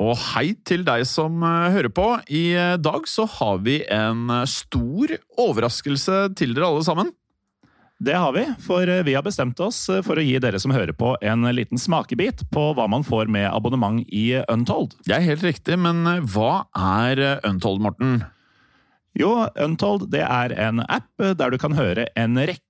Og hei til deg som eh, hører på. I eh, dag så har vi en eh, stor overraskelse til dere alle sammen. Det har vi, for vi har bestemt oss for å gi dere som hører på, en liten smakebit på hva man får med abonnement i Untold. Det er helt riktig, men hva er Untold, Morten? Jo, Untold det er en app der du kan høre en rekke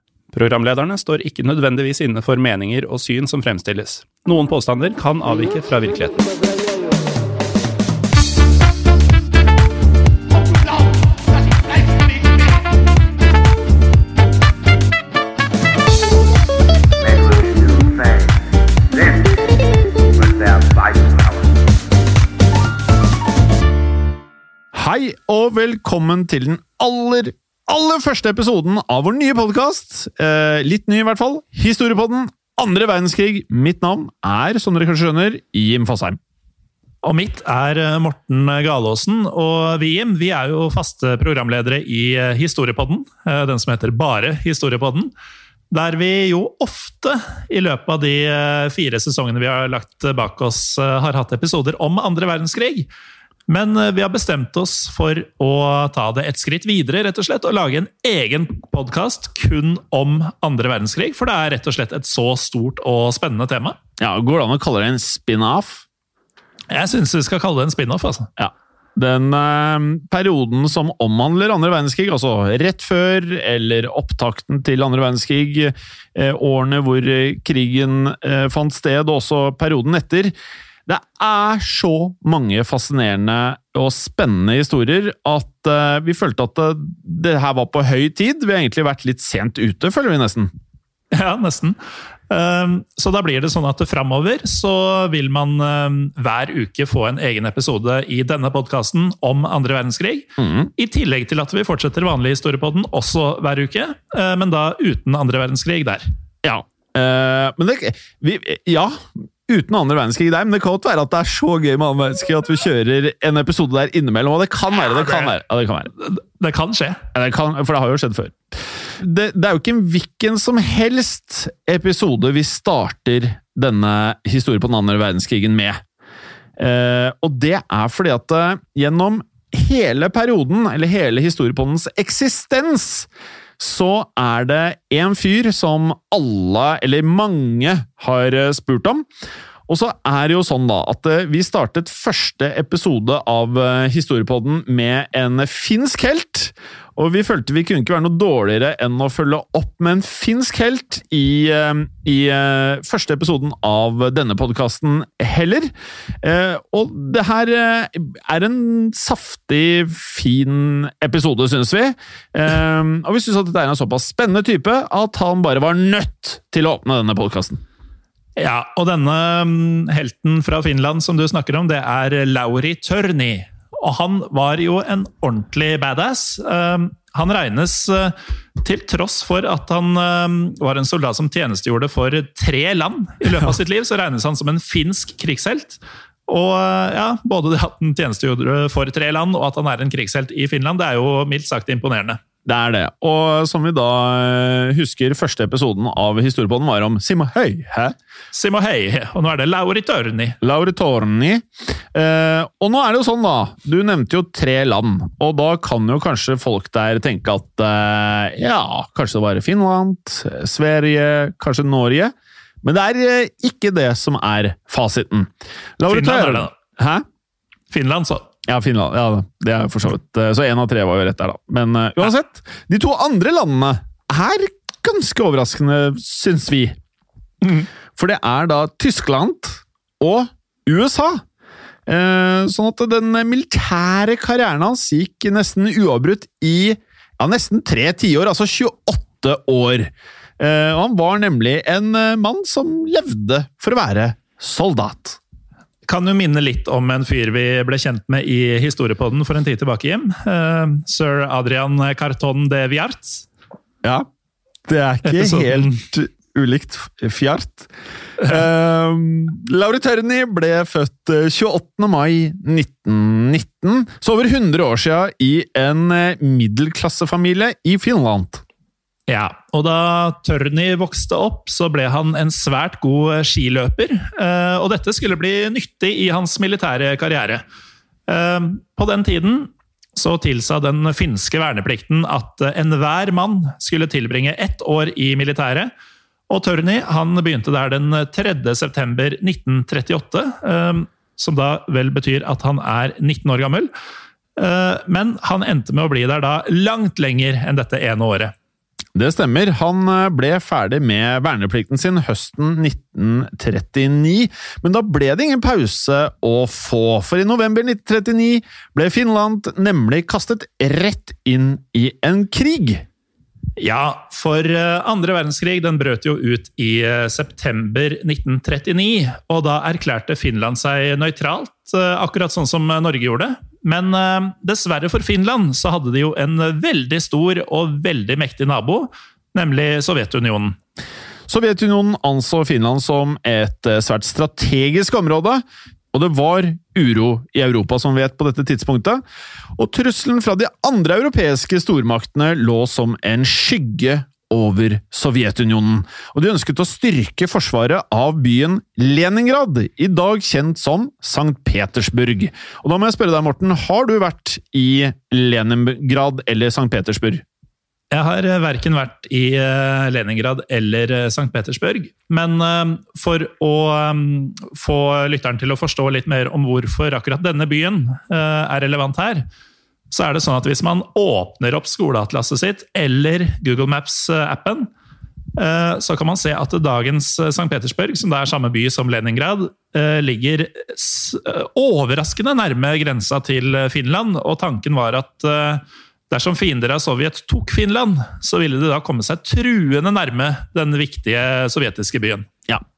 Programlederne står ikke nødvendigvis inne for meninger og syn som fremstilles. Noen påstander kan avvike fra virkeligheten. Hei og velkommen til den aller, aller første episoden av vår nye podkast. Eh, litt ny, i hvert fall. Historiepodden andre verdenskrig. Mitt navn er, som dere kanskje skjønner, Jim Fasheim. Og mitt er eh, Morten Galaasen, og vi, Jim, vi er jo faste programledere i eh, Historiepodden. eh, Den som heter bare Historiepodden. Der vi jo ofte i løpet av de fire sesongene vi har lagt bak oss, har hatt episoder om andre verdenskrig. Men eh, vi har bestemt oss for å ta det et skritt videre rett og slett, og lage en egen podkast kun om andre verdenskrig. For det er rett og slett et så stort og spennende tema. Ja, Går det an å kalle det en spin-off? Jeg syns vi skal kalle det en spin-off. altså. Ja. Den eh, perioden som omhandler andre verdenskrig, altså rett før eller opptakten til andre verdenskrig, eh, årene hvor eh, krigen eh, fant sted, og også perioden etter. Det er så mange fascinerende og spennende historier at uh, vi følte at det, det her var på høy tid. Vi har egentlig vært litt sent ute, føler vi nesten. Ja, nesten. Ehm, Så da blir det sånn at framover så vil man ehm, hver uke få en egen episode i denne podkasten om andre verdenskrig. I tillegg til at vi fortsetter vanlig historiepodden også hver uke, eh, men da uten andre verdenskrig der. Ja. Uh, men det, vi, ja, uten andre verdenskrig der, men det kan godt være at det er så gøy med andre verdenskrig at vi kjører en episode der innimellom, og det kan være, det kan være. Ja, det kan være. Det kan skje. Ja, det kan, for det har jo skjedd før. Det, det er jo ikke en hvilken som helst episode vi starter denne historien på den andre verdenskrigen med. Eh, og det er fordi at eh, gjennom hele perioden, eller hele historiepodens eksistens, så er det en fyr som alle, eller mange, har eh, spurt om. Og så er det jo sånn da, at eh, vi startet første episode av eh, Historiepodden med en finsk helt. Og vi følte vi kunne ikke være noe dårligere enn å følge opp med en finsk helt i, eh, i eh, første episoden av denne podkasten heller. Eh, Og det her er en saftig, fin episode, syns vi. Og vi syns at dette er en såpass spennende type at han bare var nødt til å åpne denne podkasten. Ja, og denne mm, helten fra Finland som du snakker om, det er Lauri Tørni. Og han var jo en ordentlig badass. Um, Han regnes, uh, til tross for at han um, var en soldat som tjenestegjorde for tre land i løpet av sitt liv, så regnes han som en finsk krigshelt. Og uh, ja, Både det at han tjenestegjorde for tre land, og at han er en krigshelt i Finland, det er jo mildt sagt imponerende. Det er det. Og som vi da eh, husker, første episoden av Historiepodden var om Simo Høy. Hæ? Simo Høy, og nå er det Lauri Tørni. Lauri Torni. Eh, og nå er det jo sånn, da. Du nevnte jo tre land. Og da kan jo kanskje folk der tenke at eh, ja, kanskje det var Finland, Sverige, kanskje Norge. Men det er eh, ikke det som er fasiten. Finland er det, da. Hæ? Finland, så. Ja, Finland. Ja, det er for så vidt. eh, Så én av tre var jo rett der, da. Men uh, uansett, de to andre landene er ganske overraskende, syns vi. For det er da Tyskland og USA. Eh, sånn at den militære karrieren hans gikk nesten uavbrutt i ja, nesten tre tiår, altså 28 år. Eh, og han var nemlig en mann som levde for å være soldat. Kan jo minne litt om en fyr vi ble kjent med i historiepodden for en tid tilbake, Jim. Uh, Sir Adrian Carton de Viart. Ja, det er ikke Episoden. helt ulikt fjart. Uh, Lauri Tørni ble født eh, 28. mai 1919, så over 100 år siden i en eh, middelklassefamilie i Finland. Ja, og da Tørni vokste opp, så ble han en svært god skiløper. eh, Og dette skulle bli nyttig i hans militære karriere. Eh, På den tiden så tilsa den finske verneplikten at eh, enhver mann skulle tilbringe ett år i militæret. Og Tørni han begynte der den 3. september 1938, eh, som da vel betyr at han er 19 år gammel. Eh, Men han endte med å bli der da langt lenger enn dette ene året. Det stemmer. Han eh, ble ferdig med verneplikten sin høsten 1939, men da ble det ingen pause å få, for i november 1939 ble Finland nemlig kastet rett inn i en krig. Ja, for eh, andre verdenskrig den brøt jo ut i eh, september 1939, og da erklærte Finland seg nøytralt, akkurat sånn som Norge gjorde. Men eh, dessverre for Finland så hadde de jo en veldig stor og veldig mektig nabo, nemlig Sovjetunionen. Sovjetunionen anså Finland som et eh, svært strategisk område, og det var uro i Europa, som vi vet på dette tidspunktet. Og trusselen fra de andre europeiske stormaktene lå som en skygge over Sovjetunionen, og de ønsket å styrke forsvaret av byen Leningrad, i dag kjent som St. Petersburg. Og da må jeg spørre deg, Morten, har du vært i Leningrad eller St. Petersburg? Jeg har eh, verken vært i eh, Leningrad eller eh, St. Petersburg. Men for å få lytteren til å forstå litt mer om hvorfor akkurat denne byen er relevant her, så er det sånn at hvis man åpner opp skoleatlaset sitt eller Google Maps-appen, eh, så kan man se at dagens eh, St. Petersburg, som da er samme by som Leningrad, eh, ligger overraskende nærme grensa til Finland. Og tanken var at dersom fiender av Sovjet tok Finland, så ville de da komme seg truende nærme den viktige sovjetiske byen.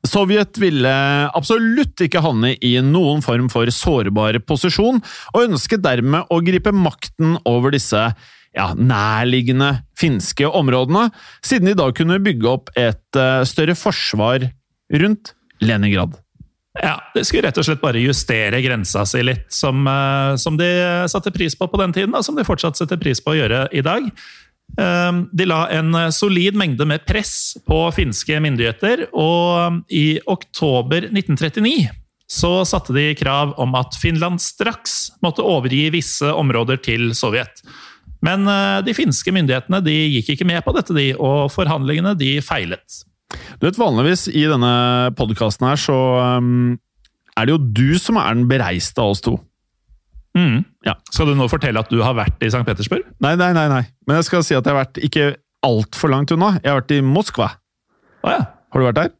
Sovjet ville absolutt ikke havne i noen form for sårbar posisjon, og ønsket dermed å gripe makten over disse ja, nærliggende finske områdene, siden de da kunne bygge opp et eh, større forsvar rundt Leningrad. Ja, De skulle rett og slett bare justere grensa si litt, som, eh, som de satte pris på på den tiden, og som de fortsatt setter pris på å gjøre i dag. Eh, De la en solid mengde med press på finske myndigheter, og i oktober 1939 så satte de krav om at Finland straks måtte overgi visse områder til Sovjet. Men eh, de finske myndighetene de gikk ikke med på dette, de, og forhandlingene de feilet. Du vet, Vanligvis i denne podkasten her så um, er det jo du som er den bereiste av oss to. Mm. Ja. Skal du nå fortelle at du har vært i St. Petersburg? Nei, nei, nei, nei. Men jeg skal si at jeg har vært ikke altfor langt unna. Jeg har vært i Moskva. Å ja. Har du vært der?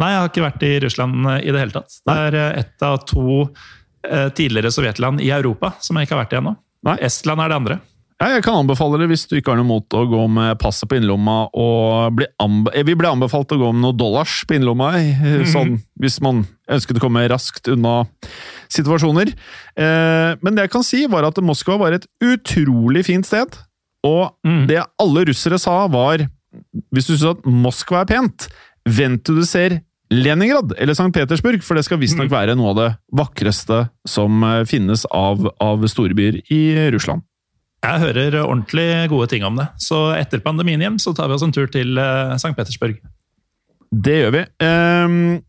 Nei, jeg har ikke vært i Russland eh, i det hele tatt. Det er eh, ett av to eh, tidligere sovjetland i Europa som jeg ikke har vært i ennå. Estland er det andre. Jeg kan anbefale det hvis du ikke har noe mot å gå med passet på innlomma. og bli eh, Vi ble anbefalt å gå med noen dollars på innlomma, eh, sånn, hvis man ønsket å komme raskt unna situasjoner. Eh, men det jeg kan si, var at Moskva var et utrolig fint sted. Og Mm. det alle russere sa, var Hvis du syns at Moskva er pent, vent til du ser Leningrad eller St. Petersburg, for det skal visstnok være noe av det vakreste som finnes av, av storbyer i Russland. Jeg hører ordentlig gode ting om det. Så etter pandemien hjem så tar vi oss en tur til eh, St. Petersburg. Det gjør vi. Um,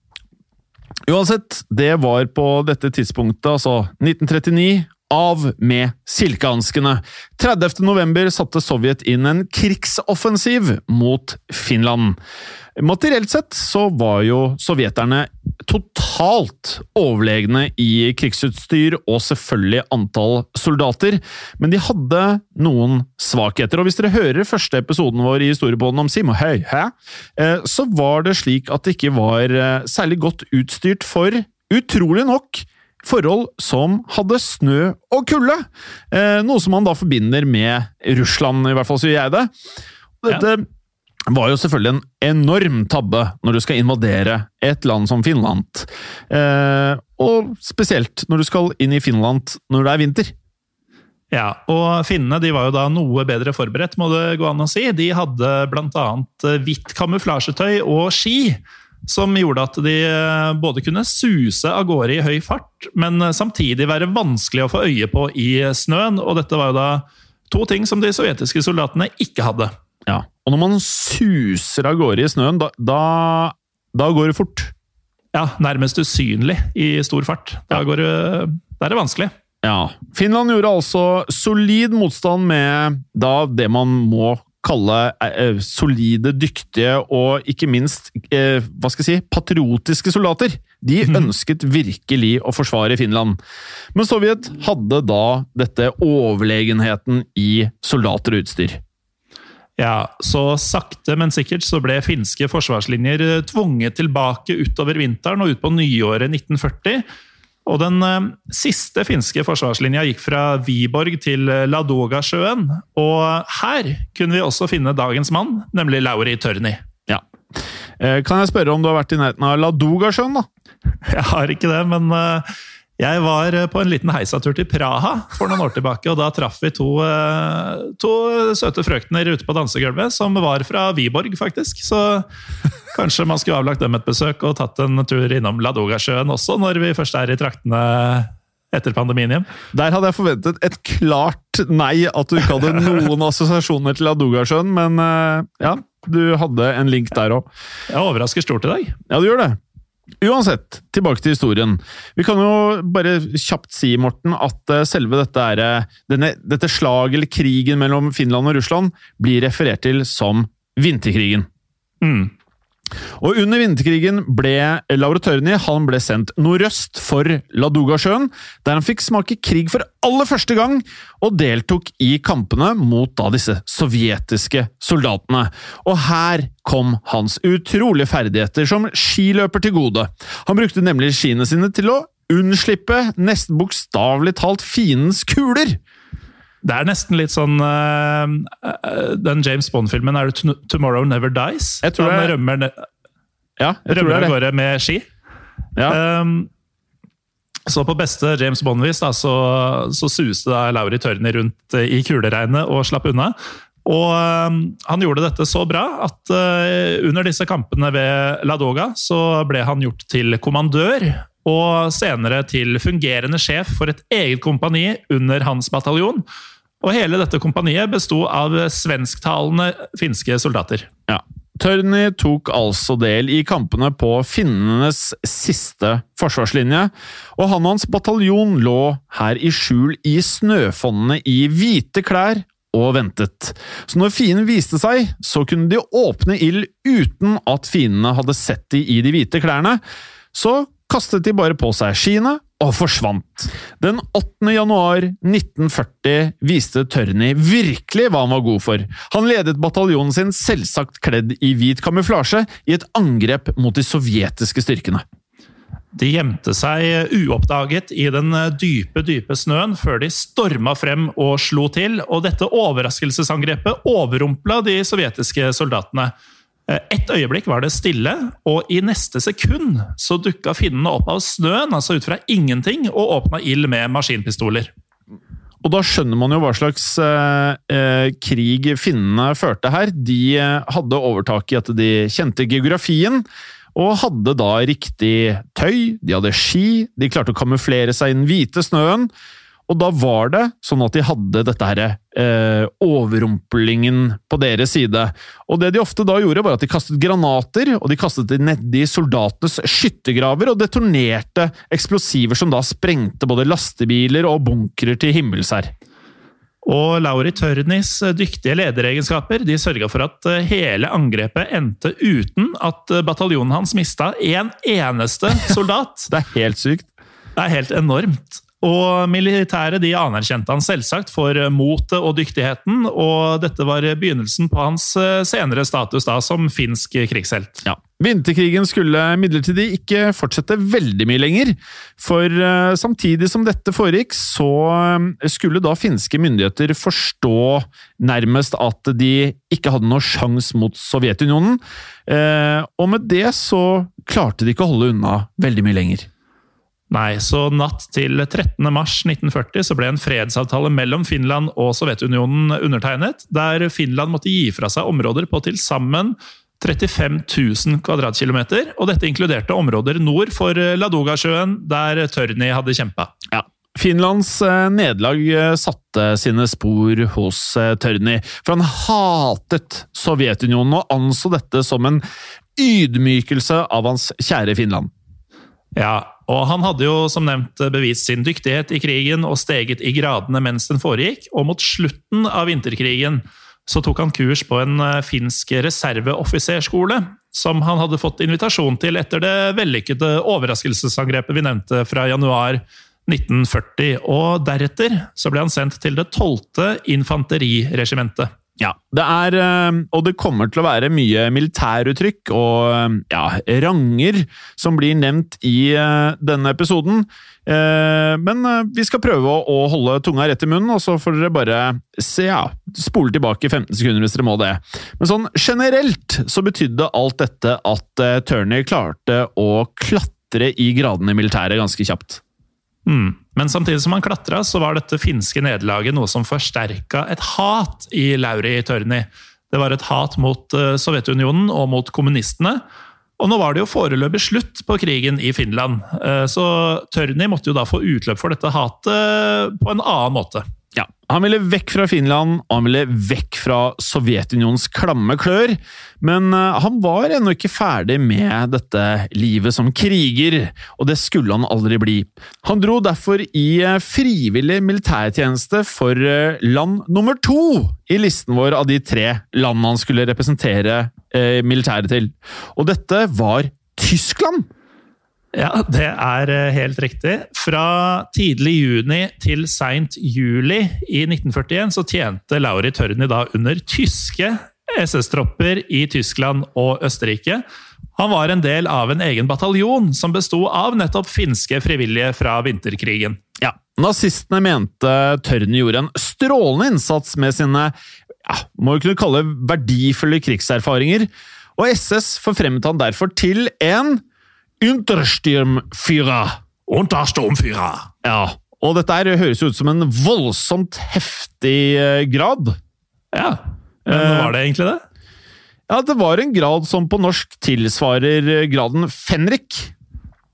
uansett, det var på dette tidspunktet, altså 1939, av med silkehanskene. 30. november satte Sovjet inn en krigsoffensiv mot Finland. Materielt sett så var jo sovjeterne totalt overlegne i krigsutstyr og selvfølgelig antall soldater, men de hadde noen svakheter. Og hvis dere hører første episoden vår i Historiebåten om Sim og Høy, hæ? Eh, så var det slik at det ikke var eh, særlig godt utstyrt for, utrolig nok, forhold som hadde snø og kulde. Eh, noe som man da forbinder med Russland, i hvert fall sier jeg det. Dette var jo selvfølgelig en enorm tabbe når du skal invadere et land som Finland. Eh, og spesielt når du skal inn i Finland når det er vinter. Ja, og finnene de var jo da noe bedre forberedt, må det gå an å si. De hadde bl.a. hvitt kamuflasjetøy og ski, som gjorde at de eh, både kunne suse av gårde i høy fart, men samtidig være vanskelig å få øye på i snøen. Og dette var jo da to ting som de sovjetiske soldatene ikke hadde. Ja. Og når man suser av gårde i snøen, da, da, da går det fort. Ja, nærmest usynlig i stor fart. Da, går det, da er det vanskelig. Ja. Finland gjorde altså solid motstand med da det man må kalle eh, solide, dyktige og ikke minst eh, hva skal jeg si, patriotiske soldater. De ønsket virkelig å forsvare Finland. Men Sovjet hadde da dette overlegenheten i soldater og utstyr. Ja, så sakte, men sikkert så ble finske forsvarslinjer eh, tvunget tilbake utover vinteren og ut på nyåret 1940. Og den eh, siste finske forsvarslinja gikk fra Viborg til eh, Ladogasjøen. Og her kunne vi også finne dagens mann, nemlig Lauri Tørni. Ja. Eh, kan jeg spørre om du har vært i nærheten av Ladogasjøen, da? Jeg har ikke det, men jeg var eh, på en liten heisatur til Praha for noen år tilbake, og da traff vi to, eh, to søte frøkner ute på dansegulvet som var fra Viborg, faktisk. Så kanskje man skulle avlagt dem et besøk og tatt en tur innom Ladogasjøen også, når vi først er i traktene etter pandemien hjem. Der hadde jeg forventet et klart nei, at du ikke hadde noen assosiasjoner til Ladogasjøen, men eh, ja, du hadde en link der òg. Jeg overrasker stort i dag. Ja, du gjør det. Uansett, tilbake til historien. Vi kan jo bare kjapt si, Morten, at eh, selve dette, eh, dette slaget eller krigen mellom Finland og Russland blir referert til som vinterkrigen. Mm. Og under vinterkrigen ble Lauro Tørni han ble sendt nordøst for Ladogasjøen, der han fikk smake krig for aller første gang, og deltok i kampene mot da disse sovjetiske soldatene. Og her kom hans utrolige ferdigheter som skiløper til gode. Han brukte nemlig skiene sine til å unnslippe nesten bokstavelig talt fiendens kuler. Det er nesten litt sånn eh, Den James Bond-filmen, er det 'Tomorrow Never Dies'? Jeg tror Han rømmer, ne- Ja, jeg tror rømmer det av gårde med ski. Ja. Um, så på beste James Bond-vis så, så suste da Lauri Tørni rundt eh, i kuleregnet og slapp unna. Og um, han gjorde dette så bra at uh, under disse kampene ved Ladoga så ble han gjort til kommandør. Og senere til fungerende sjef for et eget kompani under hans bataljon. Og hele dette kompaniet besto av svensktalende finske soldater. Ja. Tørni tok altså del i kampene på finnenes siste forsvarslinje, og han og hans bataljon lå her i skjul i snøfonnene i hvite klær og ventet. Så når fienden viste seg, så kunne de åpne ild uten at fiendene hadde sett de i de hvite klærne. Så kastet de bare på seg skiene og forsvant. Den 8. januar 1940 viste Tørny virkelig hva han var god for. Han ledet bataljonen sin selvsagt kledd i hvit kamuflasje i et angrep mot de sovjetiske styrkene. De gjemte seg uoppdaget i den dype, dype snøen før de storma frem og slo til, og dette overraskelsesangrepet overrumpla de sovjetiske soldatene. Et øyeblikk var det stille, og i neste sekund så dukka finnene opp av snøen, altså ut fra ingenting, og åpna ild med maskinpistoler. Og da skjønner man jo hva slags eh, eh, krig finnene førte her. De eh, hadde overtak i at de kjente geografien, og hadde da riktig tøy, de hadde ski, de klarte å kamuflere seg i den hvite snøen. Og da var det sånn at de hadde dette her, eh, overrumplingen på deres side. Og det de ofte da gjorde, var at de kastet granater, og de kastet det nedi soldatenes skyttergraver, og detonerte eksplosiver som da sprengte både lastebiler og bunkere til himmels her. Og Lauri Tørnis dyktige lederegenskaper de sørga for at eh, hele angrepet endte uten at eh, bataljonen hans mista en eneste soldat. Det er helt sykt. Det er helt enormt. Og militæret de anerkjente han selvsagt for motet og dyktigheten, og dette var begynnelsen på hans eh, senere status da som finsk krigshelt. Ja. Vinterkrigen skulle imidlertid ikke fortsette veldig mye lenger, for uh, samtidig som dette foregikk, så uh, skulle da finske myndigheter forstå nærmest at de ikke hadde noe sjanse mot Sovjetunionen, og med det så klarte de ikke å holde unna veldig mye lenger. Nei, så natt til 13. mars 1940 så ble en fredsavtale mellom Finland og Sovjetunionen undertegnet, der Finland måtte gi fra seg områder på til sammen 35 000 kvadratkilometer, og dette inkluderte områder nord for Ladogasjøen, der Tørni hadde kjempa. Ja. Finlands eh, nederlag eh, satte sine spor hos eh, Tørni, for han hatet Sovjetunionen og anså dette som en ydmykelse av hans kjære Finland. Ja, og han hadde jo som nevnt bevist sin dyktighet i krigen og steget i gradene mens den foregikk, og mot slutten av vinterkrigen så tok han kurs på en eh, finsk reserveoffiserskole, som han hadde fått invitasjon til etter det vellykkede overraskelsesangrepet vi nevnte fra januar 1940, og deretter så ble han sendt til det 12. infanteriregimentet. Ja, det er, eh, og det kommer til å være mye militæruttrykk og eh, ja, ranger som blir nevnt i denne episoden. Men vi skal prøve å holde tunga rett i munnen, og så får dere bare se, ja, spole tilbake 15 sekunder hvis dere må det. Men sånn generelt så betydde alt dette at Turner klarte å klatre i gradene i militæret ganske kjapt. Mm. Men samtidig som han klatra, så var dette finske nederlaget noe som forsterka et hat i Lauri Tørni. Det var et hat mot Sovjetunionen og mot kommunistene. Og nå var det jo foreløpig slutt på krigen i Finland, så Tørni måtte jo da få utløp for dette hatet på en annen måte. Han ville vekk fra Finland, og han ville vekk fra Sovjetunionens klamme klør. Men han var ennå ikke ferdig med dette livet som kriger, og det skulle han aldri bli. Han dro derfor i frivillig militærtjeneste for land nummer to i listen vår av de tre landene han skulle representere eh, militæret til. Og dette var Tyskland! Ja, det er helt riktig. Fra tidlig juni til seint juli i 1941 så tjente Lauri Tørni da under tyske SS-tropper i Tyskland og Østerrike. Han var en del av en egen bataljon som besto av nettopp finske frivillige fra vinterkrigen. Ja, Nazistene mente Tørni gjorde en strålende innsats med sine ja, må vi kunne kalle verdifulle krigserfaringer, og SS forfremmet han derfor til en Untersturmführer. Untersturmführer! Ja, og dette her høres ut som en voldsomt heftig grad. Ja, men var det egentlig det? Ja, det var en grad som på norsk tilsvarer graden fenrik.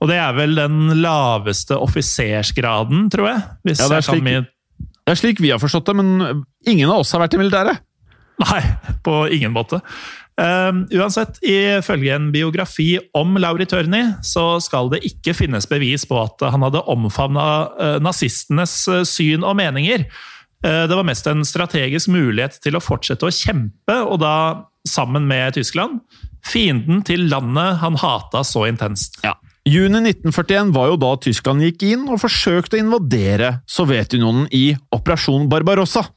Og det er vel den laveste offisersgraden, tror jeg? ja, det er, slik, det er slik vi har forstått det, men ingen av oss har vært i militæret. Nei, på ingen måte. Uh, uansett, ifølge en biografi om Lauri Tørni, så skal det ikke finnes bevis på at han hadde omfavna uh, nazistenes uh, syn og meninger. det var mest en strategisk mulighet til å fortsette å kjempe, og da sammen med Tyskland. Fienden til landet han hata så intenst. Ja. Juni 1941 var jo da Tyskland gikk inn og forsøkte å invadere Sovjetunionen i Operasjon Barbarossa.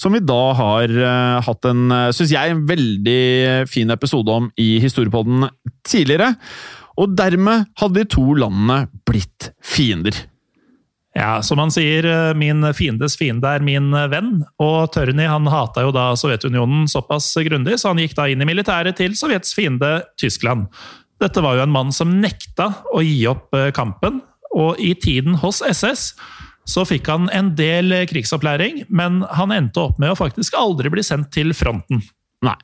Som vi da har uh, hatt en, uh, syns jeg, en veldig fin episode om i Historiepodden tidligere. Og dermed hadde de to landene blitt fiender. Ja, som han sier, eh, min fiendes fiende er min venn. Og Tørny han hata jo da Sovjetunionen såpass grundig, så han gikk da inn i militæret til Sovjets fiende Tyskland. Dette var jo en mann som nekta å gi opp eh, kampen, og i tiden hos SS så fikk han en del krigsopplæring, men han endte opp med å faktisk aldri bli sendt til fronten. Nei.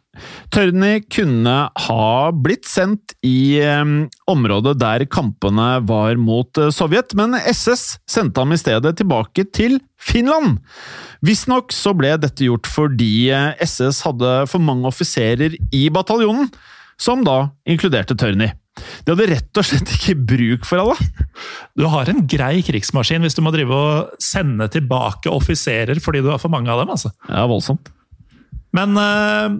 Tørni kunne ha blitt sendt i eh, området der kampene var mot eh, Sovjet, men SS sendte ham i stedet tilbake til Finland. Visstnok så ble dette gjort fordi eh, SS hadde for mange offiserer i bataljonen, som da inkluderte Tørni. De hadde rett og slett ikke bruk for alle. Du har en grei krigsmaskin hvis du må drive og sende tilbake offiserer fordi du har for mange av dem. altså. Ja, voldsomt. Men uh,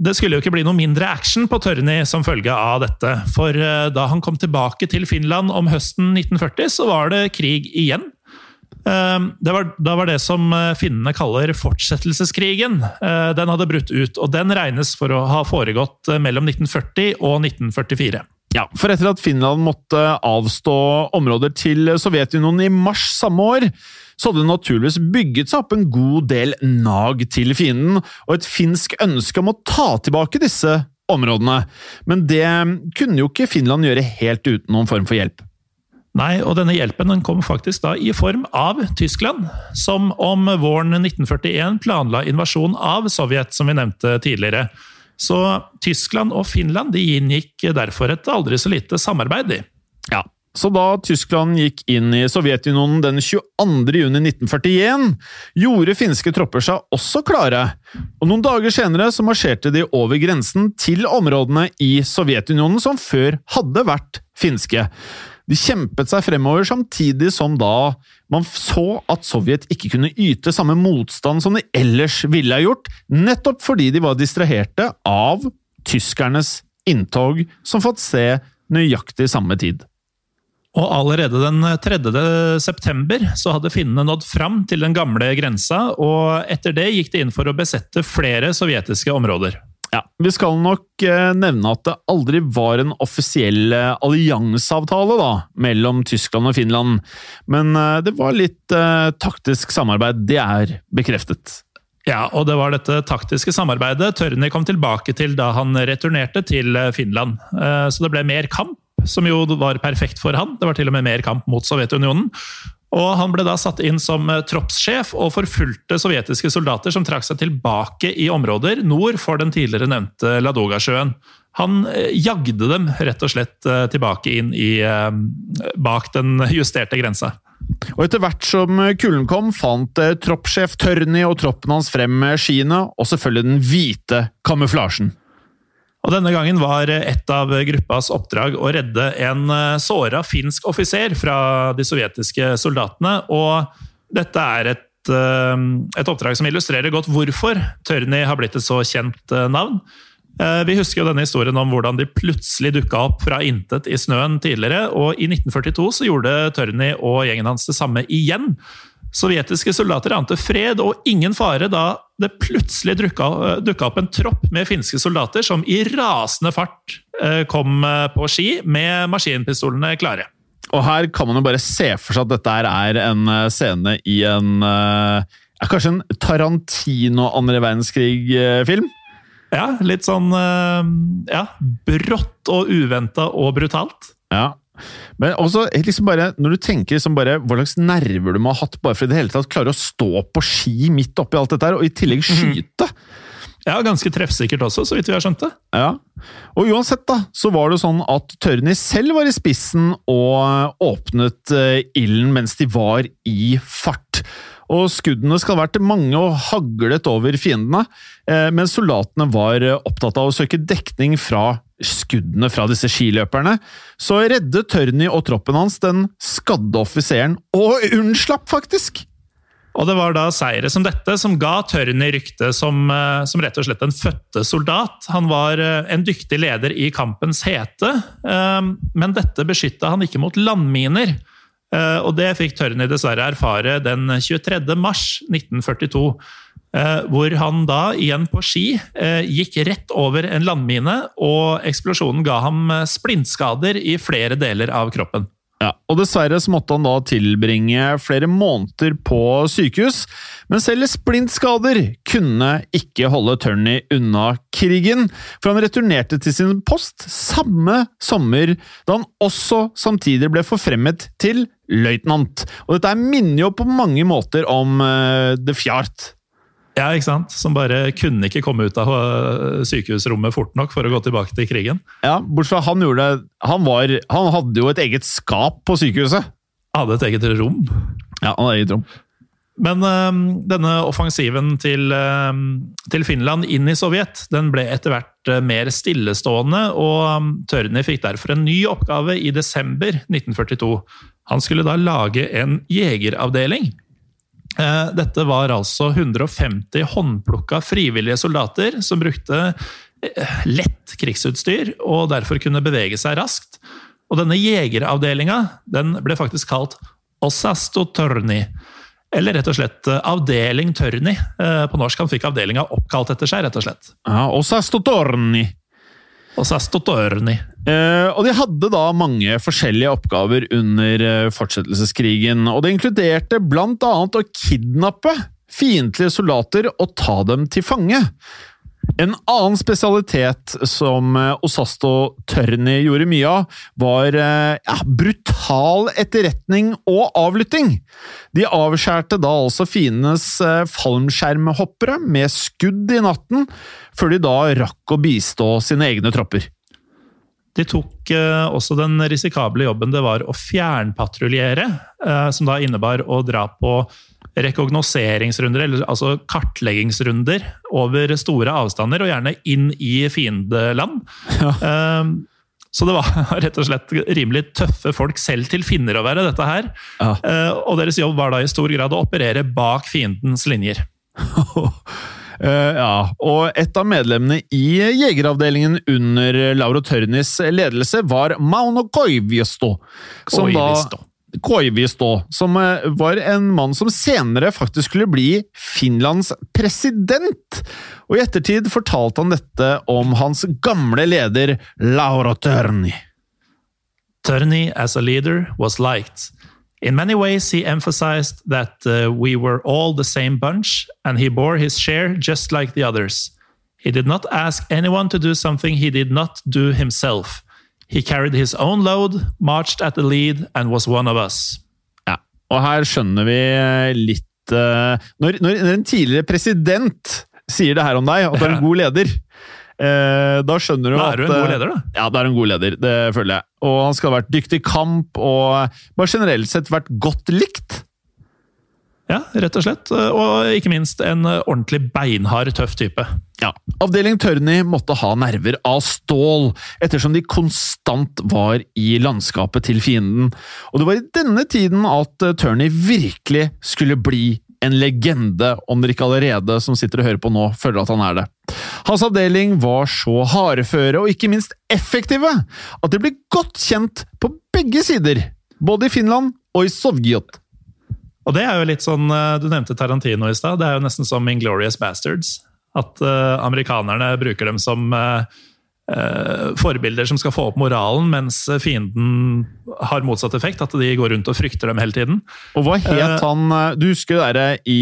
det skulle jo ikke bli noe mindre action på Tørni som følge av dette. For uh, da han kom tilbake til Finland om høsten 1940, så var det krig igjen. Eh, det var, det var det som eh, finnene kaller fortsettelseskrigen. Eh, Den hadde brutt ut, og den regnes for å ha foregått eh, mellom 1940 og 1944. Ja, for etter at Finland måtte avstå områder til Sovjetunionen i mars samme år, så hadde det naturligvis bygget seg opp en god del nag til fienden, og et finsk ønske om å ta tilbake disse områdene. Men det kunne jo ikke Finland gjøre helt uten noen form for hjelp. Nei, og denne hjelpen den kom faktisk da i form av Tyskland, som om våren 1941 planla invasjon av Sovjet, som vi nevnte tidligere. Så Tyskland og Finland de inngikk derfor et aldri så lite samarbeid, de. Ja, så da Tyskland gikk inn i Sovjetunionen den 22. juni 1941, gjorde finske tropper seg også klare, og noen dager senere så marsjerte de over grensen til områdene i Sovjetunionen som før hadde vært finske. De kjempet seg fremover samtidig som da man så at Sovjet ikke kunne yte samme motstand som de ellers ville ha gjort, nettopp fordi de var distraherte av tyskernes inntog, som fått se nøyaktig samme tid. Og allerede den 3. september så hadde finnene nådd fram til den gamle grensa, og etter det gikk de inn for å besette flere sovjetiske områder. Ja, Vi skal nok eh, nevne at det aldri var en offisiell eh, allianseavtale mellom Tyskland og Finland, men eh, det var litt eh, taktisk samarbeid. Det er bekreftet. Ja, og det var dette taktiske samarbeidet Tørni kom tilbake til da han returnerte til Finland. Så det ble mer kamp, som jo var perfekt for han. Det var til og med mer kamp mot Sovjetunionen. Og Han ble da satt inn som eh, troppssjef og forfulgte sovjetiske soldater som trakk seg tilbake i områder nord for den tidligere nevnte Ladogasjøen. Han eh, jagde dem rett og slett eh, tilbake inn i, bak den justerte grensa. Og etter hvert som kulden kom, fant troppssjef Tørni og troppen hans frem skiene, og selvfølgelig den hvite kamuflasjen. Og Denne gangen var et av gruppas oppdrag å redde en eh, såra finsk offiser fra de sovjetiske soldatene. Og dette er et, eh, et oppdrag som illustrerer godt hvorfor Tørny har blitt et så kjent eh, navn. Vi husker jo denne historien om hvordan de plutselig dukka opp fra intet i snøen tidligere, og i 1942 så gjorde Tørny og gjengen hans det samme igjen. Sovjetiske soldater ante fred og ingen fare da det plutselig dukka, opp en tropp med finske soldater som i rasende fart eh, kom eh, på ski med maskinpistolene klare. Og her kan man jo bare se for seg at dette er en eh, scene i en Kanskje en Tarantino andre verdenskrig-film? Ja, litt sånn ja, brått og uventa og brutalt. Ja. Men også liksom bare, når du tenker liksom bare hva slags nerver du må ha hatt bare for i det hele tatt klare å stå på ski midt oppi alt dette her, og i tillegg skyte! Ja, Ganske treffsikkert også, så vidt vi har skjønt det. Ja, og uansett da, så var det sånn at Tørny selv var i spissen og åpnet eh, ilden mens de var i fart. Og skuddene skal ha vært mange og haglet over fiendene, eh, mens soldatene var eh, opptatt av å søke dekning fra skuddene fra disse skiløperne. Så reddet Tørny og troppen hans den skadde offiseren, og unnslapp faktisk! Og det var da seire som dette som ga Tørny rykte som, eh, som rett og slett en fødte soldat. Han var en dyktig leder i kampens hete, men dette beskytta han ikke mot landminer. Eh, Og det fikk Tørny dessverre erfare den 23. mars 1942. eh, Hvor han da, igjen på ski, eh, gikk rett over en landmine, og eksplosjonen ga ham splintskader i flere deler av kroppen. Ja, og Dessverre så måtte han da tilbringe flere måneder på sykehus, men selv splintskader kunne ikke holde Turney unna krigen, for han returnerte til sin post samme sommer, da han også samtidig ble forfremmet til løytnant. Og dette minner jo på mange måter om uh, The Fjart. Ja, ikke sant? Som bare kunne ikke komme ut av øh, sykehusrommet fort nok for å gå tilbake til krigen. Ja, Bortsett fra han gjorde det han, var, han hadde jo et eget skap på sykehuset. Hadde et eget rom. Ja, han hadde eget rom. Men øh, denne offensiven til, øh, til Finland inn i Sovjet den ble etter hvert øh, mer stillestående, og Tørni fikk derfor en ny oppgave i desember 1942. Han skulle da lage en jegeravdeling. Eh, Dette var altså 150 håndplukka frivillige soldater som brukte eh, lett krigsutstyr og derfor kunne bevege seg raskt. Og denne jegeravdelinga den ble faktisk kalt Ossasto Tørni. Eller rett og slett eh, Avdeling Tørni. På norsk han fikk avdelinga oppkalt etter seg, rett og slett. Ja, og Sastotorni. Ossasto Tørni. Uh, og de hadde da mange forskjellige oppgaver under uh, fortsettelseskrigen, og det inkluderte blant annet å kidnappe fiendtlige soldater og ta dem til fange. En annen spesialitet som eh, Osasto Tørni gjorde mye av, var eh, ja, brutal etterretning og avlytting. De avskjærte da altså fiendenes eh, fallskjermhoppere med skudd i natten, før de da rakk å bistå sine egne tropper. De tok også den risikable jobben det var å fjernpatruljere, som da innebar å dra på rekognoseringsrunder, eller altså kartleggingsrunder, over store avstander, og gjerne inn i fiendeland. Eh, så det var rett og slett rimelig tøffe folk selv til finner å være, dette her. Ja. Uh, og deres jobb var da i stor grad å operere bak fiendens linjer. Uh, ja, og et av medlemmene i jegeravdelingen under Lauro Tørnis ledelse var Mauno Koivisto. Som Koivisto. Da, Koivisto, som eh, var en mann som senere faktisk skulle bli Finlands president. Og i ettertid fortalte han dette om hans gamle leder Laura Tørni. Tørni as a leader, was liked. In many ways, he emphasized that uh, we were all the same bunch, and he bore his share just like the others. He did not ask anyone to do something he did not do himself. He carried his own load, marched at the lead, and was one of us. Ja, og her skjønner vi litt uh, når, når en tidligere president sier det her om deg, at du er en god leder, uh, da skjønner du Da at er du en god eh, leder, da. Ja, da er du en god leder, det føler jeg. Og han skal ha vært dyktig i kamp, og bare generelt sett vært godt likt. Ja, rett og slett. Og ikke minst en ordentlig beinhard, tøff type. Ja, Avdeling Tørni måtte ha nerver av stål, ettersom de konstant var i landskapet til fienden. Og det var i denne tiden at Tørni virkelig skulle bli en legende, om dere ikke allerede som sitter og hører på nå, føler at han er det. Hans avdeling var så hardføre og ikke minst effektive at de ble godt kjent på begge sider, både i Finland og i Sovjet. Og det er jo litt sånn, eh, Du nevnte Tarantino i stad. Det er jo nesten som Inglorious Bastards. At uh, amerikanerne bruker dem som uh, uh, forbilder som skal få opp moralen, mens fienden har motsatt effekt. At de går rundt og frykter dem hele tiden. Og hva het han Du husker det derre i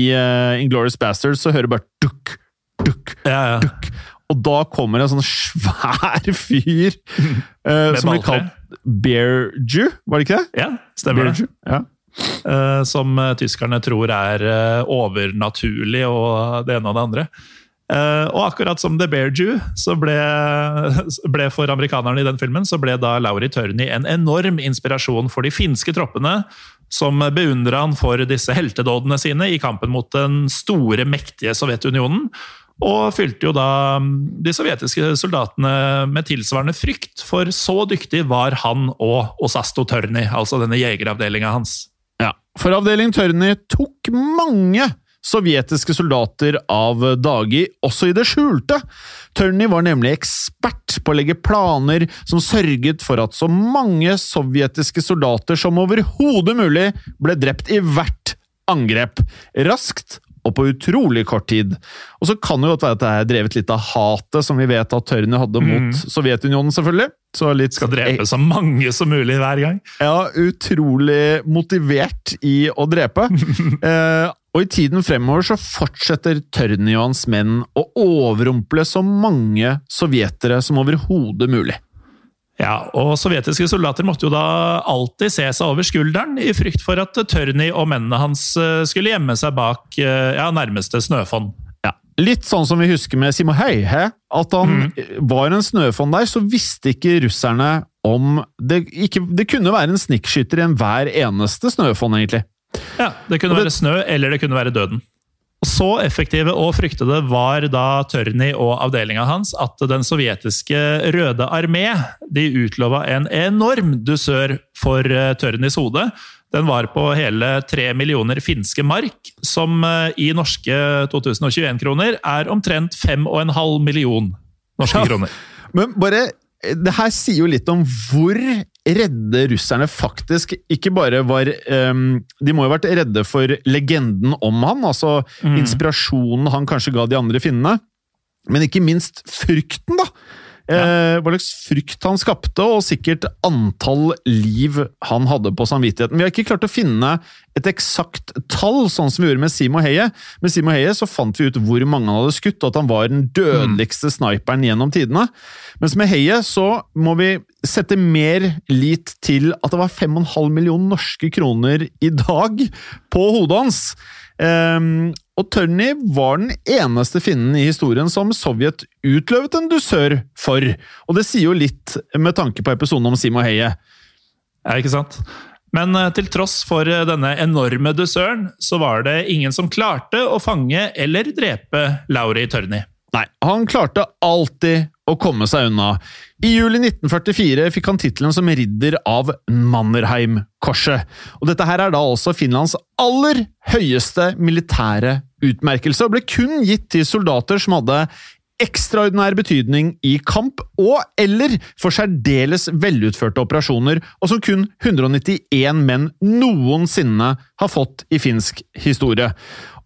Inglorious Bastards, så hører du bare dukk, dukk, Ja, ja. dukk. Og da kommer en sånn svær fyr eh, som blir kalt Bearju, var det ikke det? ja stemmer det. Ja. Eh, som eh, tyskerne tror er eh, overnaturlig og det ene og det andre. Og akkurat som The Bear Jew, så ble, ble for amerikanerne i den filmen, så ble da Lauri Tørni en enorm inspirasjon for de finske troppene, som beundra han for disse heltedådene sine i kampen mot den store, mektige Sovjetunionen. Og fylte jo da mm, de sovjetiske soldatene med tilsvarende frykt, for så dyktig var han og Osasto Tørni, altså denne jegeravdelinga hans. For avdeling Tørny tok mange sovjetiske soldater av dage, også i det skjulte. Tørny var nemlig ekspert på å legge planer som sørget for at så mange sovjetiske soldater som overhodet mulig ble drept i hvert angrep, raskt og på utrolig kort tid. Og så kan det jo godt være at det er drevet litt av hatet som vi vet at Tørny hadde mot Sovjetunionen, selvfølgelig. Så litt Skal drepe så mange som mulig hver gang. ja, utrolig motivert i å drepe. eh, og i tiden fremover så fortsetter Tørny og hans menn å overrumple så mange sovjetere som overhodet mulig. Ja, og Sovjetiske soldater måtte jo da alltid se seg over skulderen i frykt for at Tørni og mennene hans eh, skulle gjemme seg bak eh, ja, nærmeste snøfonn. Ja, Litt sånn som vi husker med Simo Heihe, at han var en snøfonn der, så visste ikke russerne om det, ikke, det kunne være en snikkskytter i enhver eneste snøfonn, egentlig. Ja, Det kunne det- være snø, eller det kunne være døden. Så effektive og fryktede var da Tørny og avdelinga hans at den sovjetiske Røde armé de utlova en enorm dusør for Tørnis Tørnys hode. Den var på hele tre millioner finske mark, som eh, i norske 2021-kroner er omtrent fem og en halv million norske Ja. kroner. Men bare Det her sier jo litt om hvor redde russerne faktisk ikke bare var um, De må jo ha vært redde for legenden om han, altså inspirasjonen han kanskje ga de andre finnene, men ikke minst frykten, da! Eh, hva slags frykt han skapte, og sikkert antall liv han hadde på samvittigheten. Vi har ikke klart å finne et eksakt tall, sånn som vi gjorde med Simo Heie. Med Simo Heie så fant vi ut hvor mange han hadde skutt, og at han var den dødeligste sniperen gjennom tidene. Mens med Heie så må vi sette mer lit til at det var 5,5 millioner norske kroner i dag på hodet hans. Ehm, og Tørny var den eneste finnen i historien som Sovjet utløvet en dusør for. Og det sier jo litt med tanke på episoden om Simo Heie. Ja, ikke sant? Men eh, til tross for eh, denne enorme dusøren, så var det ingen som klarte å fange eller drepe Lauri Tørny. Nei, han klarte alltid å komme seg unna. I juli 1944 fikk han tittelen som ridder av Mannerheim-korset. Og dette her er da også Finlands aller høyeste militære utmerkelse, og ble kun gitt til soldater som hadde ekstraordinær betydning i kamp og eller for særdeles velutførte operasjoner, og som kun 191 menn noensinne har fått i finsk historie.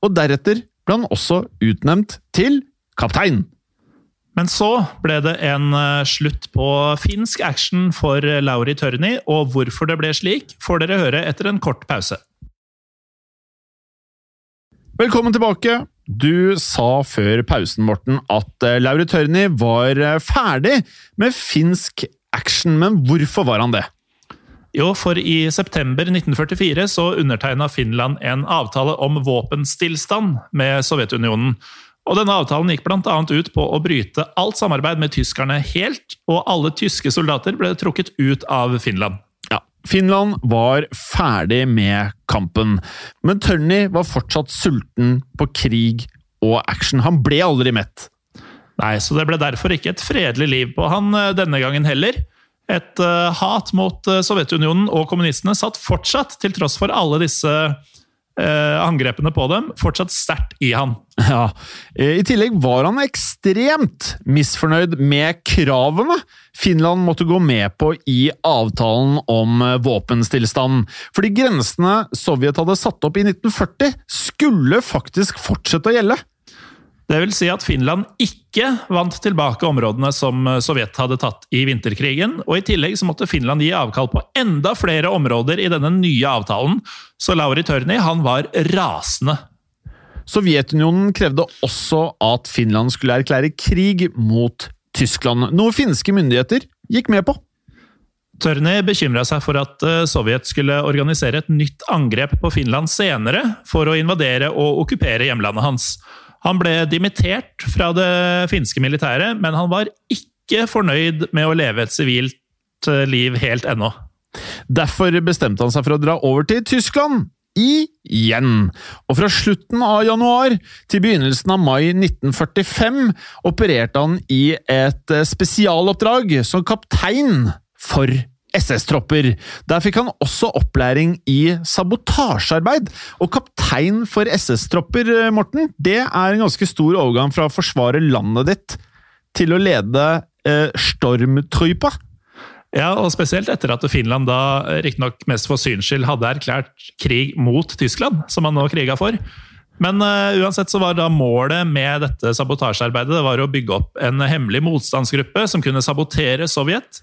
Og deretter ble han også utnevnt til kaptein. Men så ble det en eh, slutt på finsk action for Lauri Tørni, og hvorfor det ble slik, får dere høre etter en kort pause. Velkommen tilbake. Du sa før pausen, Morten, at eh, Lauri Tørni var eh, ferdig med finsk action, men hvorfor var han det? Jo, for i september 1944 så undertegna Finland en avtale om våpenstillstand med Sovjetunionen. Og denne avtalen gikk bl.a. ut på å bryte alt samarbeid med tyskerne helt, og alle tyske soldater ble trukket ut av Finland. Ja, Finland var ferdig med kampen, men Tørny var fortsatt sulten på krig og action. Han ble aldri mett. Nei, så det ble derfor ikke et fredelig liv på han eh, denne gangen heller. Et uh, hat mot eh, Sovjetunionen og kommunistene satt fortsatt, til tross for alle disse eh, angrepene på dem, fortsatt sterkt i han. Ja, eh, I tillegg var han ekstremt misfornøyd med kravene Finland måtte gå med på i avtalen om våpenstillstanden. våpenstillstand. Fordi grensene Sovjet hadde satt opp i 1940, skulle faktisk fortsette å gjelde. Det vil si at Finland ikke vant tilbake områdene som eh, Sovjet hadde tatt i vinterkrigen, og i tillegg så måtte Finland gi avkall på enda flere områder i denne nye avtalen, så Lauri Tørni han var rasende. Sovjetunionen krevde også at Finland skulle erklære krig mot Tyskland, noe finske myndigheter gikk med på. Tørni bekymra seg for at eh, Sovjet skulle organisere et nytt angrep på Finland senere for å invadere og okkupere hjemlandet hans. Han ble dimittert fra det finske militæret, men han var ikke fornøyd med å leve et sivilt eh, liv helt ennå. Derfor bestemte han seg for å dra over til Tyskland. Igjen! Og fra slutten av januar til begynnelsen av mai 1945 opererte han i et eh, spesialoppdrag som kaptein for SS-tropper. Der fikk han også opplæring i sabotasjearbeid. Og kaptein for SS-tropper, eh, Morten, det er en ganske stor overgang fra å forsvare landet ditt til å lede eh, Stormtrypa. Ja, og spesielt etter at Finland da eh, riktignok mest for syns skyld hadde erklært krig mot Tyskland, som han nå kriga for. Men uh, uansett så var da målet med dette sabotasjearbeidet det var å bygge opp en hemmelig motstandsgruppe som kunne sabotere Sovjet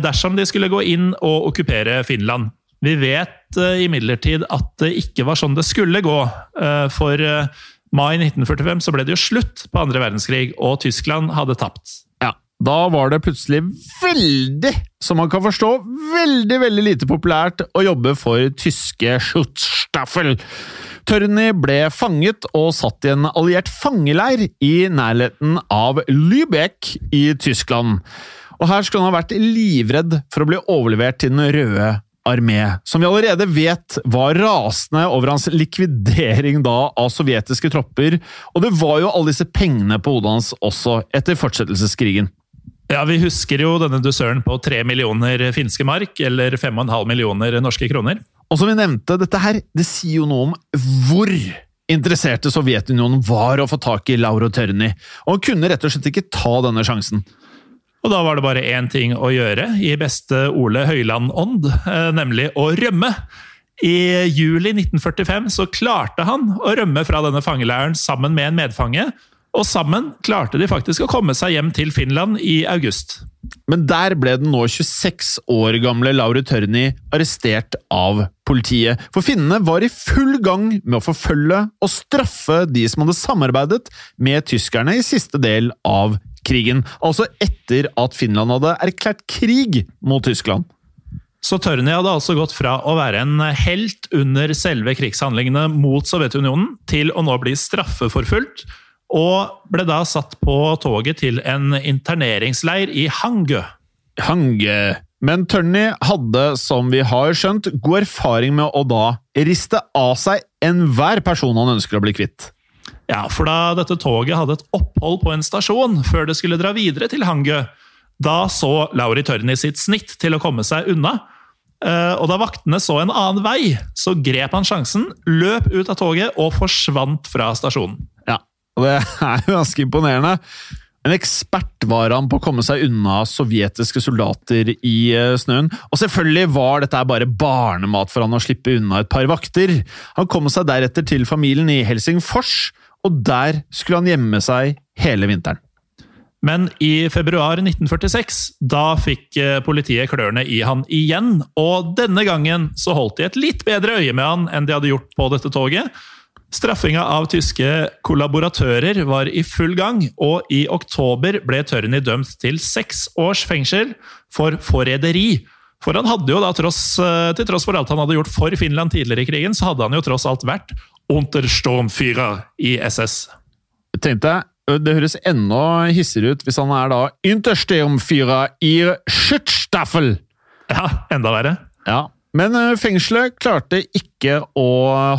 dersom de skulle gå inn og okkupere Finland. Vi vet uh, imidlertid at det ikke var sånn det skulle gå. For mai 1945 så ble det jo slutt på andre verdenskrig, og Tyskland hadde tapt. Ja, da var det plutselig veldig, som man kan forstå, veldig, veldig lite populært å jobbe for tyske Schutzstaffel. Tørny ble fanget og satt i en alliert fangeleir i nærheten av Lübeck i Tyskland. Og her skulle han ha vært livredd for å bli overlevert til Den røde armé, som vi allerede vet var rasende over hans likvidering da av sovjetiske tropper, og det var jo alle disse pengene på hodet hans også etter fortsettelseskrigen. Ja, Vi husker jo denne dusøren på tre millioner finske mark, eller fem og en halv millioner norske kroner. Og som vi nevnte, dette her, det sier jo noe om hvor interesserte Sovjetunionen var å få tak i Lauro Tørny, og han kunne rett og slett ikke ta denne sjansen. Og da var det bare én ting å gjøre, i beste Ole Høiland-ånd, eh, nemlig å rømme. I juli 1945 så klarte han å rømme fra denne fangeleiren sammen med en medfange, og sammen klarte de faktisk å komme seg hjem til Finland i august. Men der ble den nå 26 år gamle Laure Tørny arrestert av politiet. For finnene var i full gang med å forfølge og straffe de som hadde samarbeidet med tyskerne i siste del av krigen. Altså etter at Finland hadde erklært krig mot Tyskland. Så Tørni hadde altså gått fra å være en helt under selve krigshandlingene mot Sovjetunionen, til å nå bli straffeforfulgt og ble da satt på toget til en interneringsleir i Hangø. Hangø. Men Tørni hadde, som vi har skjønt, god erfaring med å da riste av seg enhver person han ønsker å bli kvitt. Ja, for da dette toget hadde et opphold på en stasjon før det skulle dra videre til Hangö, da så Lauri Tørni sitt snitt til å komme seg unna. Eh, og da vaktene så en annen vei, så grep han sjansen, løp ut av toget og forsvant fra stasjonen. Ja, og det er jo ganske imponerende. En ekspert var han på å komme seg unna sovjetiske soldater i eh, snøen. Og selvfølgelig var dette bare barnemat for han å slippe unna et par vakter. Han kom seg deretter til familien i Helsingfors, og der skulle han gjemme seg hele vinteren. Men i februar 1946 da fikk eh, politiet klørne i han igjen, og denne gangen så holdt de et litt bedre øye med han enn de hadde gjort på dette toget. Straffinga av tyske kollaboratører var i full gang, og i oktober ble Tørni dømt til seks års fengsel for forræderi. For han hadde jo da, tross, eh, til tross for alt han hadde gjort for Finland tidligere i krigen, så hadde han jo tross alt vært Untersturmführer i SS. Tenkte jeg, Det høres enda hissigere ut hvis han er da Untersturmführer i Schutzstaffel! Ja, enda verre. Ja, men fengselet klarte ikke å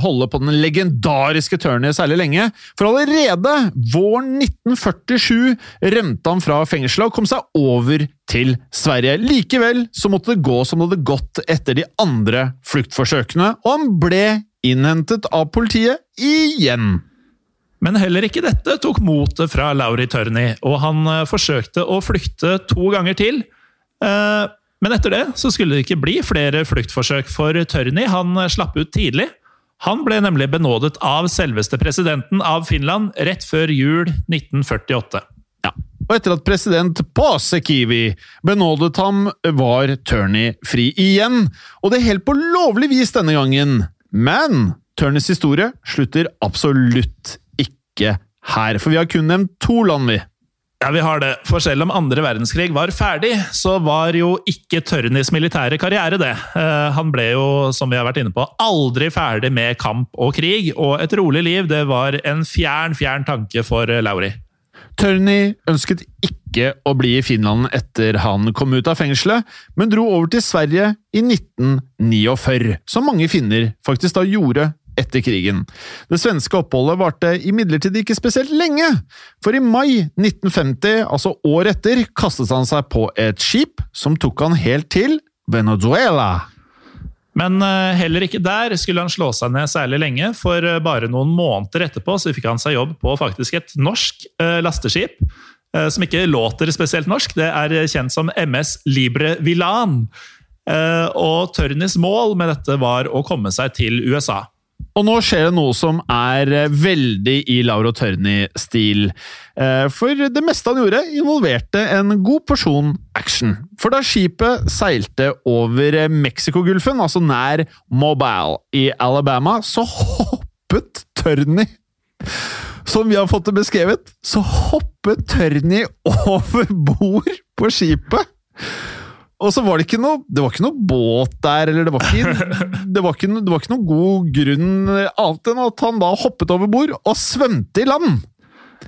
holde på den legendariske Tørny særlig lenge, for allerede våren 1947 rømte han fra fengselet og kom seg over til Sverige. Likevel så måtte det gå som det hadde gått etter de andre fluktforsøkene, og han ble innhentet av politiet igjen. Men heller ikke dette tok motet fra Lauri Tørni, og han eh, forsøkte å flykte to ganger til. Eh, men etter det så skulle det ikke bli flere fluktforsøk for Tørni Han slapp ut tidlig. Han ble nemlig benådet av selveste presidenten av Finland rett før jul 1948. Ja. Og etter at president Paasikivi benådet ham, var Tørni fri igjen. Og det helt på lovlig vis denne gangen. Men Turners historie slutter absolutt ikke her, for vi har kun nevnt to land, vi. Ja, vi har det. For selv om andre verdenskrig var ferdig, så var jo ikke Tørnis militære karriere det. Eh, han ble jo, som vi har vært inne på, aldri ferdig med kamp og krig, og et rolig liv det var en fjern, fjern tanke for Lauri. Tørny ønsket ikke å bli i Finland etter han kom ut av fengselet, men dro over til Sverige i 1949, som mange finner faktisk da gjorde etter krigen. Det svenske oppholdet varte imidlertid ikke spesielt lenge, for i mai 1950, altså året etter, kastet han seg på et skip som tok han helt til Venezuela. Men eh, heller ikke der skulle han slå seg ned særlig lenge, for eh, bare noen måneder etterpå så fikk han seg jobb på faktisk et norsk eh, lasteskip. Som ikke låter spesielt norsk. Det er kjent som MS Libre Villan. Og Tørnis mål med dette var å komme seg til USA. Og nå skjer det noe som er eh, veldig i Lauro Tørni-stil. Eh, For det meste han gjorde, involverte en god porsjon action. For da skipet seilte over eh, Mexicogolfen, altså nær Mobile i Alabama, så hoppet Tørni Som vi har fått det beskrevet, så hoppet Tørni over bord på skipet. Og så var det ikke noe Det var ikke noe båt der, eller det var ikke, det var ikke, det var ikke noe god grunn annet enn at han da hoppet over bord og svømte i land.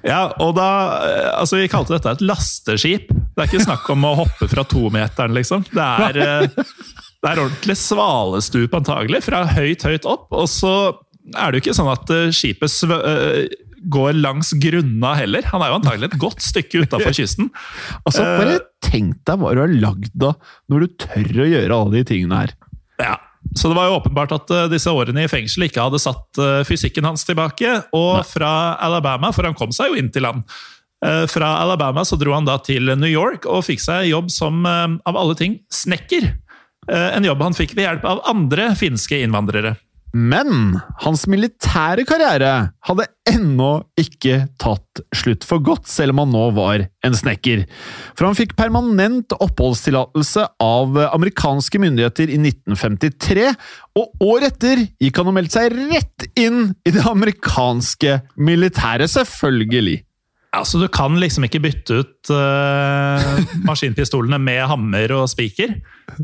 Ja, og da, altså Vi kalte dette et lasteskip. Det er ikke snakk om å hoppe fra tometeren, liksom. Det er, eh, det er ordentlig svalestup, antagelig, fra høyt, høyt opp. Og så er det jo ikke sånn at eh, skipet svø eh, går langs grunna heller. Han er jo antagelig et godt stykke utafor kysten. Altså. Bare tenk deg hva du har lagd av når du tør å gjøre alle de tingene her. Ja, Så det var jo åpenbart at eh, disse årene i fengsel ikke hadde satt eh, fysikken hans tilbake. Og fra Alabama, for han kom seg jo inn til land. Eh, Fra Alabama så dro han da til New York og fikk seg jobb som, av alle ting, snekker. En jobb han fikk ved hjelp av andre finske innvandrere. Men hans militære karriere hadde ennå ikke tatt slutt for godt, selv om han nå var en snekker. For han fikk permanent oppholdstillatelse av amerikanske myndigheter i 1953, og året etter gikk han og meldte seg rett inn i det amerikanske militæret, selvfølgelig. Altså, Du kan liksom ikke bytte ut uh, maskinpistolene med hammer og spiker.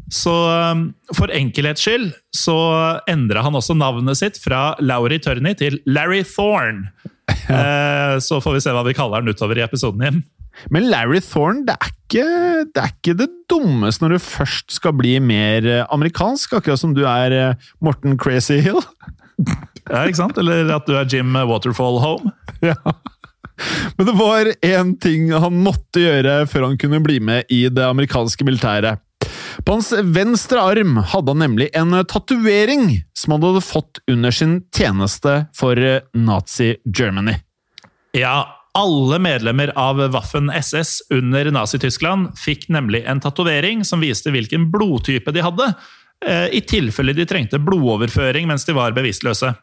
Så um, for enkelhets skyld så endra han også navnet sitt fra Laurie Turney til Larry Thorne. Uh, så får vi se hva vi kaller han utover i episoden igjen. Men Larry Thorne, det er, ikke, det er ikke det dummeste når du først skal bli mer eh, amerikansk, akkurat som du er Morten Crazy Hill. Ja, ikke sant? Eller at du er Jim Waterfall Home. Ja. Men det var én ting han måtte gjøre før han kunne bli med i det amerikanske militæret. På hans venstre arm hadde han nemlig en tatovering som han hadde fått under sin tjeneste for eh, Nazi Germany. Ja, alle medlemmer av Waffen-SS under Nazi-Tyskland fikk nemlig en tatovering som viste hvilken blodtype de hadde, eh, i tilfelle de trengte blodoverføring mens de var bevisstløse.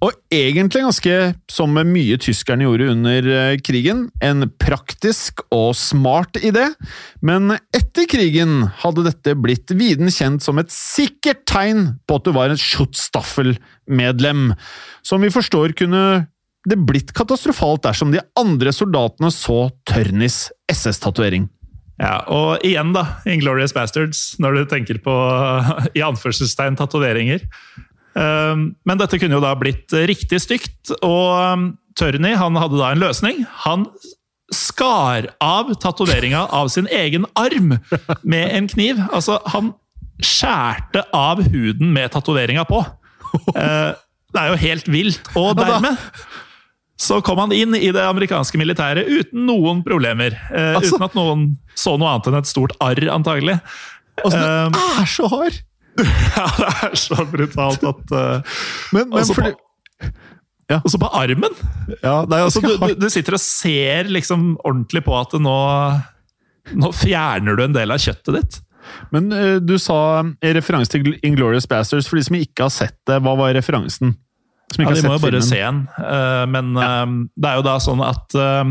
Og egentlig ganske som mye tyskerne gjorde under eh, krigen, en praktisk og smart idé, men etter krigen hadde dette blitt viden kjent som et sikkert tegn på at du var en Schutzstaffel-medlem. Som vi forstår kunne det blitt katastrofalt dersom de andre soldatene så Tørnis SS-tatovering. Ja, og igjen, da, Inglorious Bastards, når du tenker på i anførselstegn tatoveringer. Um, Men dette kunne jo da blitt riktig stygt, og um, Tørny han hadde da en løsning. Han skar av tatoveringa av sin egen arm med en kniv. Altså, han skjærte av huden med tatoveringa på. Eh, Det er jo helt vilt. Og dermed så kom han inn i det amerikanske militæret uten noen problemer. Eh, Altså- Uten at noen så noe annet enn et stort arr, antagelig. Altså, du er så hard! Ja, det er så brutalt at uh, Men, men fordi på, også på armen! Ja, er Altså, du, du, du sitter og ser liksom ordentlig på at nå Nå fjerner du en del av kjøttet ditt. Men uh, du sa i referanse til Inglorious Bastards. For de som ikke har sett det, hva var referansen? Som Ja, ikke de må jo bare filmen. se den. Uh, men eh, det er jo da sånn at eh,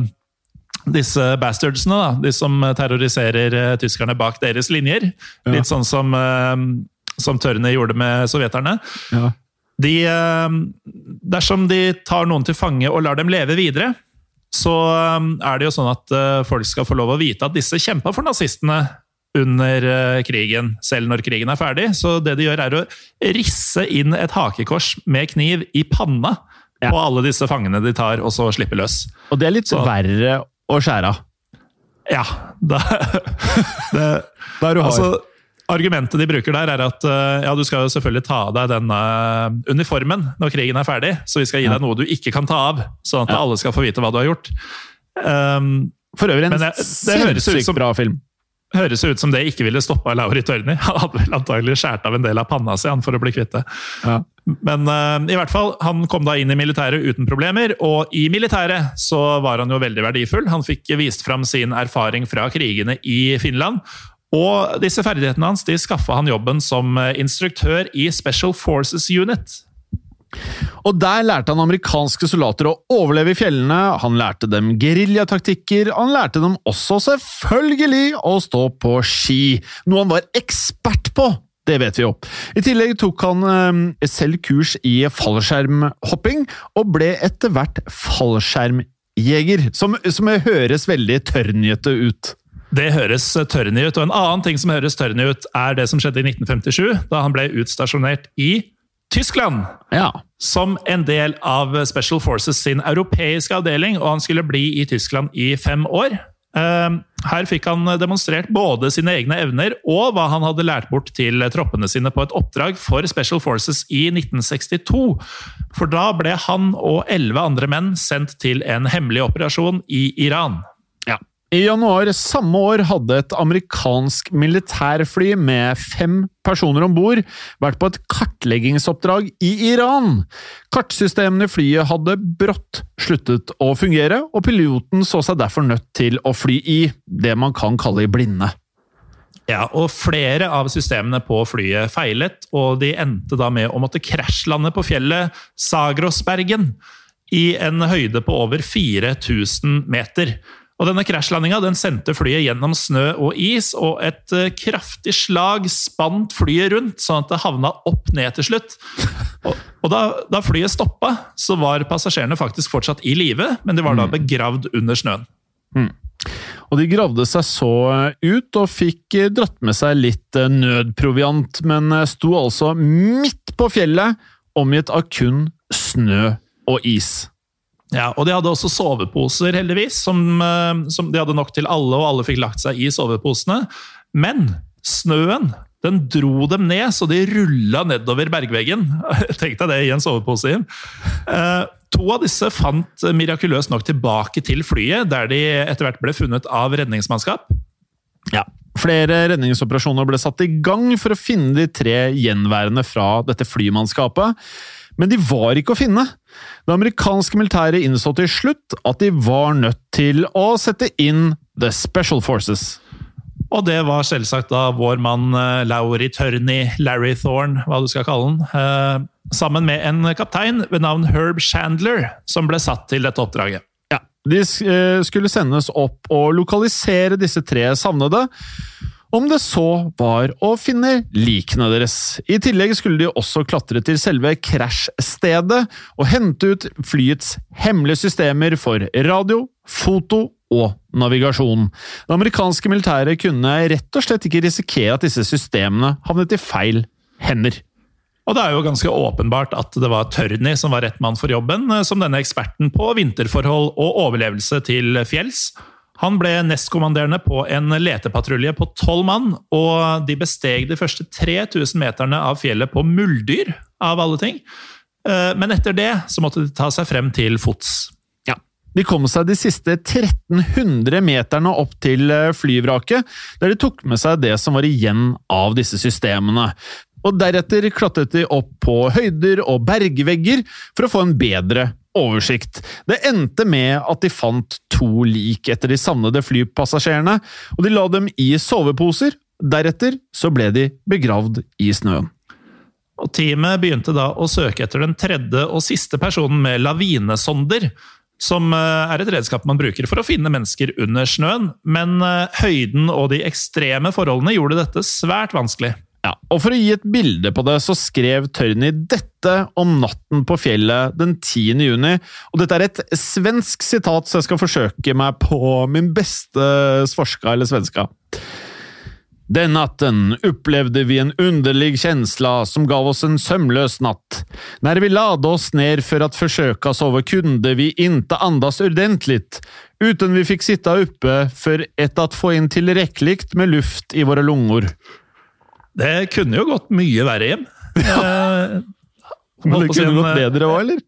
disse bastardsene, da, de som terroriserer eh, tyskerne bak deres linjer, Ja. litt sånn som, uh, som Tørne gjorde med sovjeterne Ja. de, eh, Dersom de tar noen til fange og lar dem leve videre, så eh, er det jo sånn at eh, folk skal få lov å vite at disse kjempa for nazistene under krigen, selv når krigen er ferdig. Så det de gjør, er å risse inn et hakekors med kniv i panna Ja. på alle disse fangene de tar, og så slippe løs. Og det er litt Så- verre å skjære av. Ja, da, det, Da er du hard. altså, Argumentet de bruker der, er at eh, ja, du skal jo selvfølgelig ta av deg denne uniformen når krigen er ferdig, så vi skal gi deg noe du ikke kan ta av, sånn at Ja. alle skal få vite hva du har gjort. Um, For øvrig en sinnssykt bra film. Høres ut som det ikke ville stoppa Lauri Tørni. Han hadde vel antagelig skåret av en del av panna si for å bli kvitt det. Ja. Men uh, i hvert fall, han kom da inn i militæret uten problemer, og i militæret så var han jo veldig verdifull. Han fikk vist fram sin erfaring fra krigene i Finland. Og disse ferdighetene hans de skaffa han jobben som eh, instruktør i Special Forces Unit. Og der lærte han amerikanske soldater å overleve i fjellene, han lærte dem geriljataktikker, han lærte dem også selvfølgelig å stå på ski, noe han var ekspert på! Det vet vi jo. I tillegg tok han eh, selv kurs i fallskjermhopping, og ble etter hvert fallskjermjeger, som, som høres veldig tørrnyete ut. Det høres tørny ut, og en annen ting som høres tørny ut, er det som skjedde i 1957, da han ble utstasjonert i Tyskland. Ja. Som en del av Special Forces sin europeiske avdeling, og han skulle bli i Tyskland i fem år. Eh, Her fikk han demonstrert både sine egne evner og hva han hadde lært bort til troppene sine på et oppdrag for Special Forces i 1962. For da ble han og elleve andre menn sendt til en hemmelig operasjon i Iran. I januar samme år hadde et amerikansk militærfly med fem personer om bord vært på et kartleggingsoppdrag i Iran. Kartsystemene i flyet hadde brått sluttet å fungere, og piloten så seg derfor nødt til å fly i det man kan kalle i blinde. Ja, og flere av systemene på flyet feilet, og de endte da med å måtte krasjlande på fjellet Sagrosbergen i en høyde på over 4000 meter. Og denne krasjlandinga den sendte flyet gjennom snø og is, og et eh, kraftig slag spant flyet rundt, sånn at det havna opp ned til slutt. Og, og da, da flyet stoppa, så var passasjerene faktisk fortsatt i live, men de var da begravd under snøen. Og de gravde seg så ut og fikk eh, dratt med seg litt eh, nødproviant, men sto altså midt på fjellet, omgitt av kun snø og is. Ja, og de hadde også soveposer, heldigvis, som, eh, som de hadde nok til alle, og alle fikk lagt seg i soveposene. Men snøen den dro dem ned, så de rulla nedover bergveggen. Tenk deg det i en sovepose. inn. Eh, to av disse fant mirakuløst nok tilbake til flyet, der de etter hvert ble funnet av redningsmannskap. Ja. Flere redningsoperasjoner ble satt i gang for å finne de tre gjenværende fra dette flymannskapet, men de var ikke å finne. Det amerikanske militæret innså til slutt at de var nødt til å sette inn The Special Forces. Og det var selvsagt da vår mann Lauri Laurie Turney, Larry Thorne, hva du skal kalle han, eh, sammen med en kaptein ved navn Herb Chandler, som ble satt til dette oppdraget. Ja, De eh, skulle sendes opp og lokalisere disse tre savnede, om det så var å finne likene deres. I tillegg skulle de også klatre til selve krasjstedet og hente ut flyets hemmelige systemer for radio, foto og navigasjon. Det amerikanske militæret kunne rett og slett ikke risikere at disse systemene havnet i feil hender. Og det er jo ganske åpenbart at det var Tørni som var rett mann for jobben, eh, som denne eksperten på vinterforhold og overlevelse til fjells. Han ble nestkommanderende på en letepatrulje på tolv mann, og de besteg de første 3000 meterne av fjellet på muldyr, av alle ting. Eh, Men etter det så måtte de ta seg frem til fots. Ja. De kom seg de siste 1300 meterne opp til eh, flyvraket, der de tok med seg det som var igjen av disse systemene. Og deretter klatret de opp på høyder og bergvegger for å få en bedre oversikt. Det endte med at de fant to lik etter de savnede flypassasjerene, og de la dem i soveposer. Deretter så ble de begravd i snøen. Og Teamet begynte da å søke etter den tredje og siste personen med lavinesonder, som eh, er et redskap man bruker for å finne mennesker under snøen, men eh, høyden og de ekstreme forholdene gjorde dette svært vanskelig. Ja, og For å gi et bilde på det, så skrev Tørni dette om natten på fjellet den 10. juni. Og dette er et svensk sitat, så jeg skal forsøke meg på min beste svorska eller svenska. Den natten opplevde vi en underlig kjensla som gav oss en sømløs natt. Når vi lade oss ned for å forsøke å sove, kunde vi inte andas ordentligt, uten vi fikk sitte oppe for ett å få inn tilrekkelig med luft i våre lungor. Det kunne jo gått mye verre hjem. Eh, Men det kunne en, gått bedre òg, eller?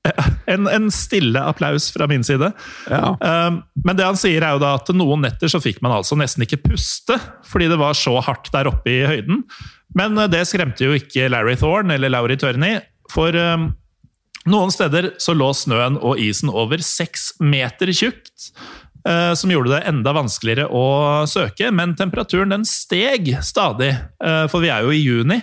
En, en stille applaus fra min side. Ja. Men det han sier er jo da at noen netter så fikk man altså nesten ikke puste, fordi det var så hardt der oppe i høyden. Men eh, det skremte jo ikke Larry Thorne eller Laurie Tørney, for noen steder så lå snøen og isen over seks meter tjukt. Eh, Som gjorde det enda vanskeligere å søke, men temperaturen den steg stadig. eh, For vi er jo i juni.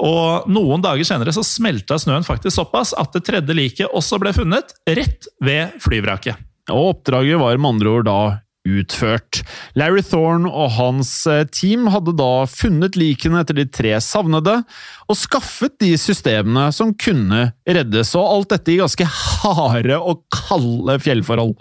Og noen dager senere så smelta snøen faktisk såpass at det tredje liket også ble funnet rett ved flyvraket. Og oppdraget var med andre ord da utført. Larry Thorne og hans eh, team hadde da funnet likene etter de tre savnede, og skaffet de systemene som kunne reddes, og alt dette i ganske harde og kalde fjellforhold.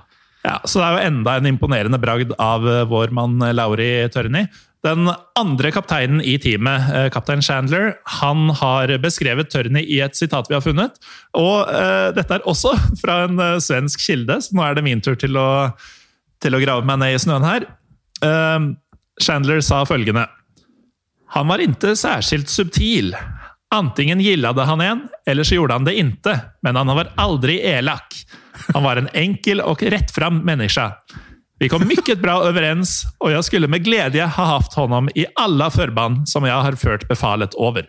Ja, Så det er jo enda en imponerende bragd av eh, vår mann eh, Lauri Tørni. Den andre kapteinen i teamet, eh, kaptein Chandler, han har beskrevet Tørni i et sitat vi har funnet. Og eh, dette er også fra en eh, svensk kilde, så nå er det min tur til å, til å grave meg ned i snøen her. Eh, Chandler sa følgende Han var inte særskilt subtil. Antingen gillade han en, eller så gjorde han det inte, men han var aldri elak. Han var en enkel och rättfram människa. Vi kom mycket bra överens och jag skulle med glädje ha haft honom i alla förband som jag har ført befalet over.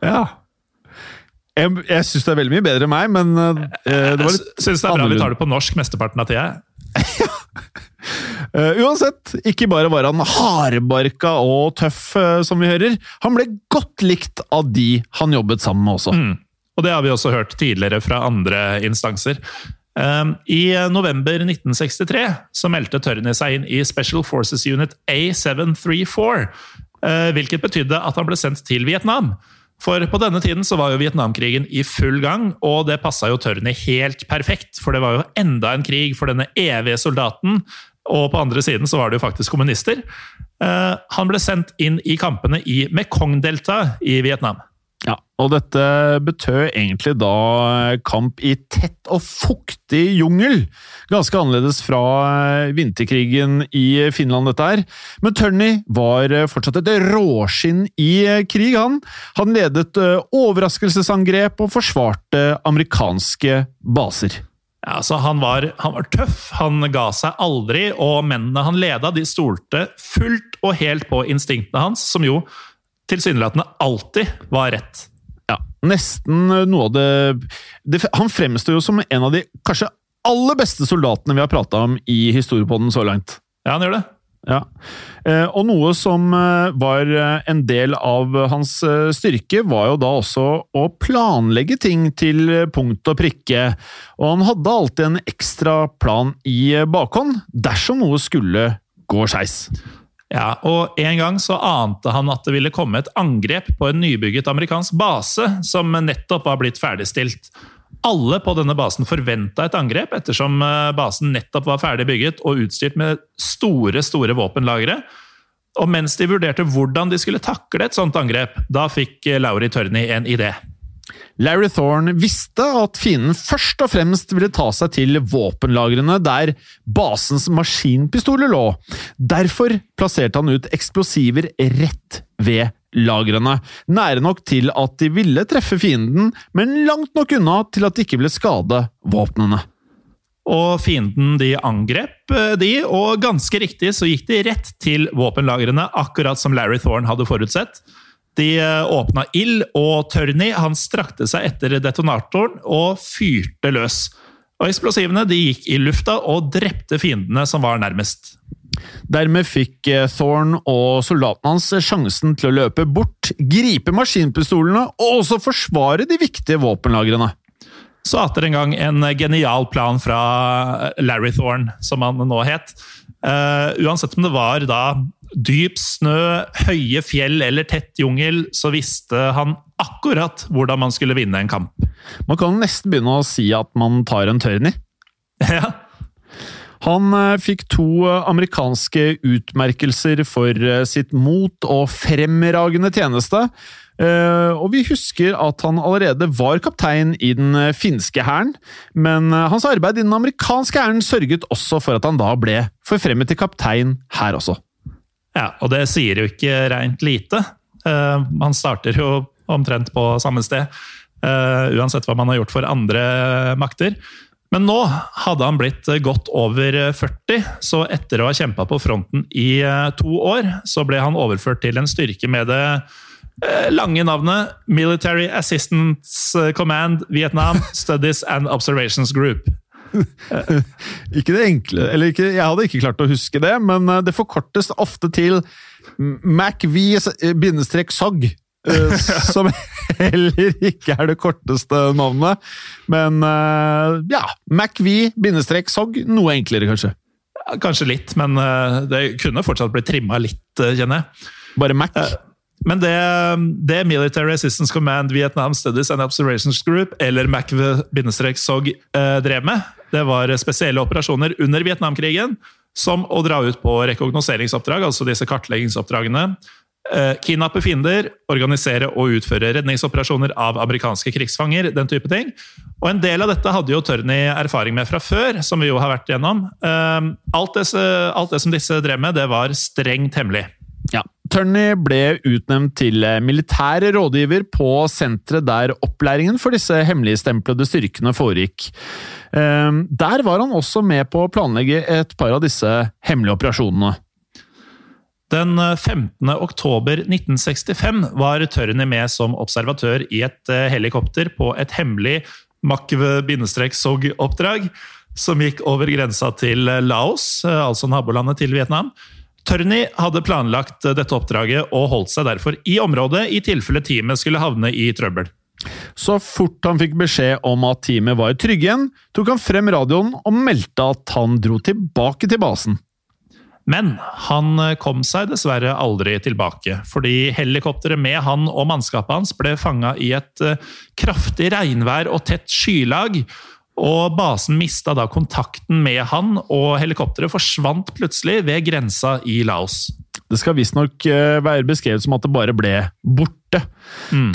Ja. Jeg, jeg syns det er veldig mye bedre enn meg, men uh, det var litt Syns det er bra vi tar det på norsk mesteparten av tida. uh, uansett, ikke bare var han hardbarka og tøff, uh, som vi hører. Han ble godt likt av de han jobbet sammen med også. Mm. Og det har vi også hørt tidligere fra andre instanser. Um, I november 1963 så meldte Tørni seg inn i Special Forces Unit A734, eh, hvilket betydde at han ble sendt til Vietnam. For på denne tiden så var jo Vietnamkrigen i full gang, og det passa jo Tørni helt perfekt, for det var jo enda en krig for denne evige soldaten. Og på andre siden så var det jo faktisk kommunister. Eh, han ble sendt inn i kampene i Mekong-deltaet i Vietnam. Ja, og dette betød egentlig da kamp i tett og fuktig jungel. Ganske annerledes fra eh, vinterkrigen i Finland, dette her. Men Turney var eh, fortsatt et råskinn i eh, krig, han. Han ledet overraskelsesangrep og forsvarte amerikanske baser. Ja, altså han, var, han var tøff, han ga seg aldri, og mennene han leda, de stolte fullt og helt på instinktene hans, som jo tilsynelatende alltid var rett. Ja, nesten noe av det, det Han fremstår jo som en av de kanskje aller beste soldatene vi har prata om i historiepodden så langt. Ja, han gjør det. Ja. Eh, Og noe som eh, var eh, en del av hans eh, styrke, var jo da også å planlegge ting til punkt og prikke. Og han hadde alltid en ekstra plan i eh, bakhånd dersom noe skulle gå skeis. Ja, og En gang så ante han at det ville komme et angrep på en nybygget amerikansk base som nettopp var blitt ferdigstilt. Alle på denne basen forventa et angrep, ettersom eh, basen nettopp var ferdig bygget og utstyrt med store, store våpenlagre. Og mens de vurderte hvordan de skulle takle et sånt angrep, da fikk Lauri Tørni en idé. Larry Thorne visste at fienden først og fremst ville ta seg til våpenlagrene der basens maskinpistoler lå. Derfor plasserte han ut eksplosiver rett ved lagrene, nære nok til at de ville treffe fienden, men langt nok unna til at de ikke ville skade våpnene. Og fienden de angrep eh, de, og ganske riktig så gikk de rett til våpenlagrene, akkurat som Larry Thorne hadde forutsett. De eh, åpna ild, og Tørni han strakte seg etter detonatoren og fyrte løs. Og Eksplosivene de gikk i lufta og drepte fiendene som var nærmest. Dermed fikk Thorn Thorne og soldatene hans sjansen til å løpe bort, gripe maskinpistolene og også forsvare de viktige våpenlagrene. Så atter en gang en genial plan fra Larry Thorne, som han nå het. Uh, uansett om det var da dyp snø, høye fjell eller tett jungel, så visste han akkurat hvordan man skulle vinne en kamp. Man kan nesten begynne å si at man tar en tørn ja. Han eh, fikk to eh, amerikanske utmerkelser for eh, sitt mot og fremragende tjeneste. Og vi husker at han allerede var kaptein i den finske hæren, men hans arbeid i den amerikanske hæren sørget også for at han da ble forfremmet til kaptein her også. Ja, og det sier jo ikke rent lite. Uh, han starter jo omtrent på samme sted. uh, uansett hva man har gjort for andre makter. Men nå hadde han blitt godt over 40, så etter å ha kjempa på fronten i eh, to år, så ble han overført til en styrke med det lange navnet Military Assistance Command Vietnam Studies and Observations Group. Ikke det enkle Eller ikke, jeg hadde ikke klart å huske det, men eh, det forkortes ofte til MacV-SOG. eh, Som heller ikke er det korteste navnet. Men eh, ja, MacV-SOG. Noe enklere, kanskje. Kanskje litt, men eh, det kunne fortsatt blitt trimma litt, eh, kjenner jeg. Bare Mac. Men det, det Military Assistance Command Vietnam Studies and Observations Group, eller MACV-SOG, eh, drev med, det var spesielle operasjoner under Vietnamkrigen, som å dra ut på rekognoseringsoppdrag, altså disse kartleggingsoppdragene. eh, Kidnappe fiender, organisere og utføre redningsoperasjoner av amerikanske krigsfanger, den type ting. Og en del av dette hadde jo Tørny erfaring med fra før, som vi jo har vært gjennom. Eh, Alt det, alt det som disse drev med, det var strengt hemmelig. Ja. Turney ble utnevnt til eh, militær rådgiver på senteret der opplæringen for disse hemmeligstemplede styrkene foregikk. Eh, Der var han også med på å planlegge et par av disse hemmelige operasjonene. Den 15. oktober 1965 var Tørny med som observatør i et eh, helikopter på et hemmelig MAKV-SOG-oppdrag som gikk over grensa til Laos, eh, altså nabolandet til Vietnam. Tørny hadde planlagt eh, dette oppdraget og holdt seg derfor i området i tilfelle teamet skulle havne i trøbbel. Så fort han fikk beskjed om at teamet var trygge igjen, tok han frem radioen og meldte at han dro tilbake til basen. Men han eh, kom seg dessverre aldri tilbake, fordi helikopteret med han og mannskapet hans ble fanga i et eh, kraftig regnvær og tett skylag. Og basen mista da kontakten med han, og helikopteret forsvant plutselig ved grensa i Laos. Det skal visstnok eh, være beskrevet som at det bare ble borte.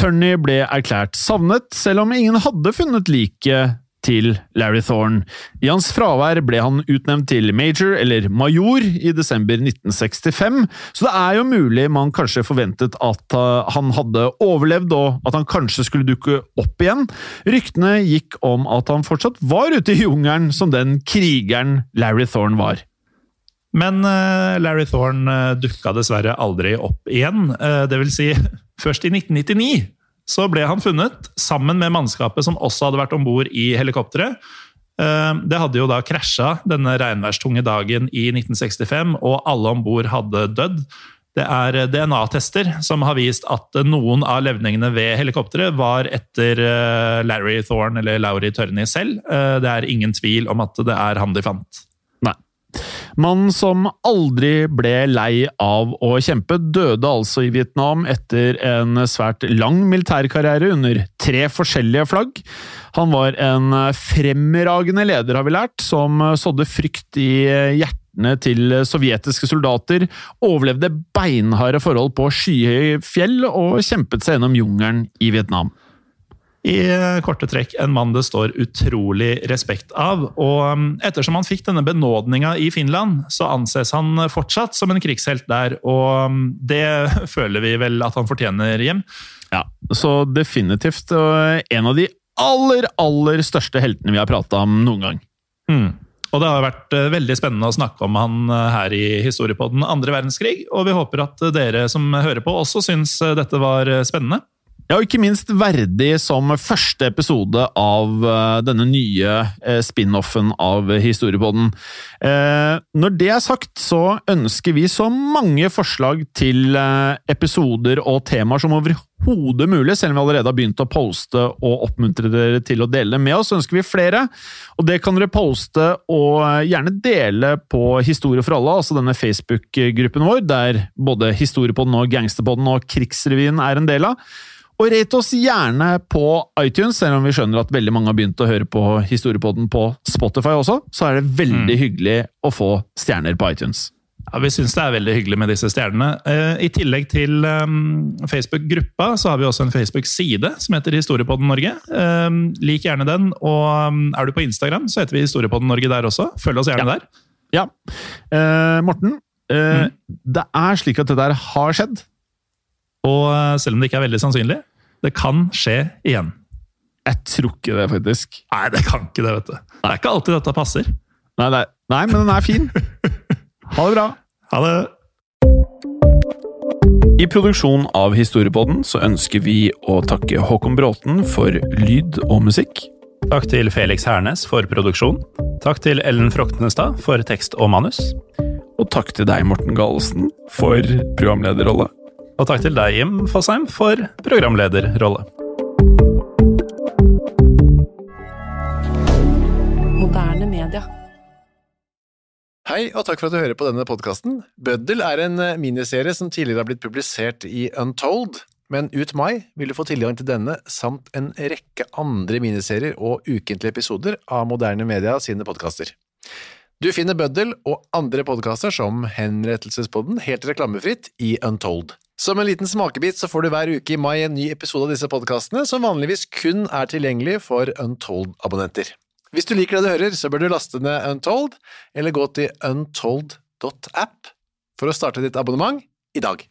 Turney ble erklært savnet, selv om ingen hadde funnet liket til Larry Thorne. I hans fravær ble han utnevnt til major, eller major, i desember 1965, så det er jo mulig man kanskje forventet at uh, han hadde overlevd, og at han kanskje skulle dukke opp igjen. Ryktene gikk om at han fortsatt var ute i jungelen som den krigeren Larry Thorne var. Men eh, Larry Thorne uh, dukka dessverre aldri opp igjen. Eh, det vil si, først i 1999 så ble han funnet, sammen med mannskapet som også hadde vært om bord i helikopteret. Eh, Det hadde jo da krasja denne regnværstunge dagen i 1965, og alle om bord hadde dødd. Det er DNA-tester som har vist at noen av levningene ved helikopteret var etter eh, Larry Thorne, eller Laurie Tørni selv. Eh, Det er ingen tvil om at det er han de fant. Mannen som aldri ble lei av å kjempe, døde altså i Vietnam etter en svært lang militærkarriere under tre forskjellige flagg. Han var en fremragende leder, har vi lært, som sådde frykt i hjertene til sovjetiske soldater, overlevde beinharde forhold på skyhøye fjell og kjempet seg gjennom jungelen i Vietnam. I korte trekk en mann det står utrolig respekt av. Og um, ettersom han fikk denne benådninga i Finland, så anses han fortsatt som en krigshelt der. Og um, det føler vi vel at han fortjener hjem. Ja, så definitivt en av de aller, aller største heltene vi har prata om noen gang. Mm. Og det har vært eh, veldig spennende å snakke om han eh, her i Historiepodden andre verdenskrig, og vi håper at dere som hører på også syns eh, dette var spennende. Ja, og ikke minst verdig som første episode av eh, denne nye eh, spin-offen av Historiepodden. Eh, Når det er sagt, så ønsker vi så mange forslag til episoder og temaer som overhodet mulig, selv om vi allerede har begynt å poste og oppmuntre dere til å dele med oss, ønsker vi flere. Og det kan dere poste og gjerne dele på Historie for alle, altså denne Facebook-gruppen vår, der både Historiepodden og Gangsterpodden og Krigsrevyen er en del av. Og rate oss gjerne på iTunes, selv om vi skjønner at veldig mange har begynt å høre på Historiepodden på Spotify også, så er det veldig hyggelig å få stjerner på iTunes. Ja, Vi syns det er veldig hyggelig med disse stjernene. Eh, I tillegg til um, Facebook-gruppa, så har vi også en Facebook-side som heter Historiepodden Norge. Eh, lik gjerne den. Og um, er du på Instagram, så heter vi Historiepodden Norge der også. Følg oss gjerne Ja. der. Ja. Eh, Morten, eh, det er slik at det der har skjedd. Og eh, selv om det ikke er veldig sannsynlig, det kan skje igjen. Jeg tror ikke det, faktisk. Nei, det kan ikke det, vet du. Det er ikke alltid dette passer. Nei, er, nei men den er fin. Ha det bra. Ha det. I produksjonen av Historiepodden så ønsker vi å takke Håkon Bråten for lyd og musikk. Takk til Felix Hernes for produksjon. Takk til Ellen Froktenestad for tekst og manus. Og takk til deg, Morten Galesen, for programlederrolle. Og takk til deg, Jim Fosheim, for programlederrolle. Moderne media. Hei, og takk for at du hører på denne podkasten. Bøddel er en eh, miniserie som tidligere har blitt publisert i Untold, men ut mai vil du få tilgang til denne samt en rekke andre miniserier og ukentlige episoder av Moderne Media sine podkaster. Du finner Bøddel og andre podkaster som Henrettelsespodden helt reklamefritt i Untold. Som en liten smakebit så får du hver uke i mai en ny episode av disse podkastene, som vanligvis kun er tilgjengelig for Untold-abonnenter. Hvis du liker det du hører, så bør du laste ned Untold, eller gå til untold.app for å starte ditt abonnement i dag.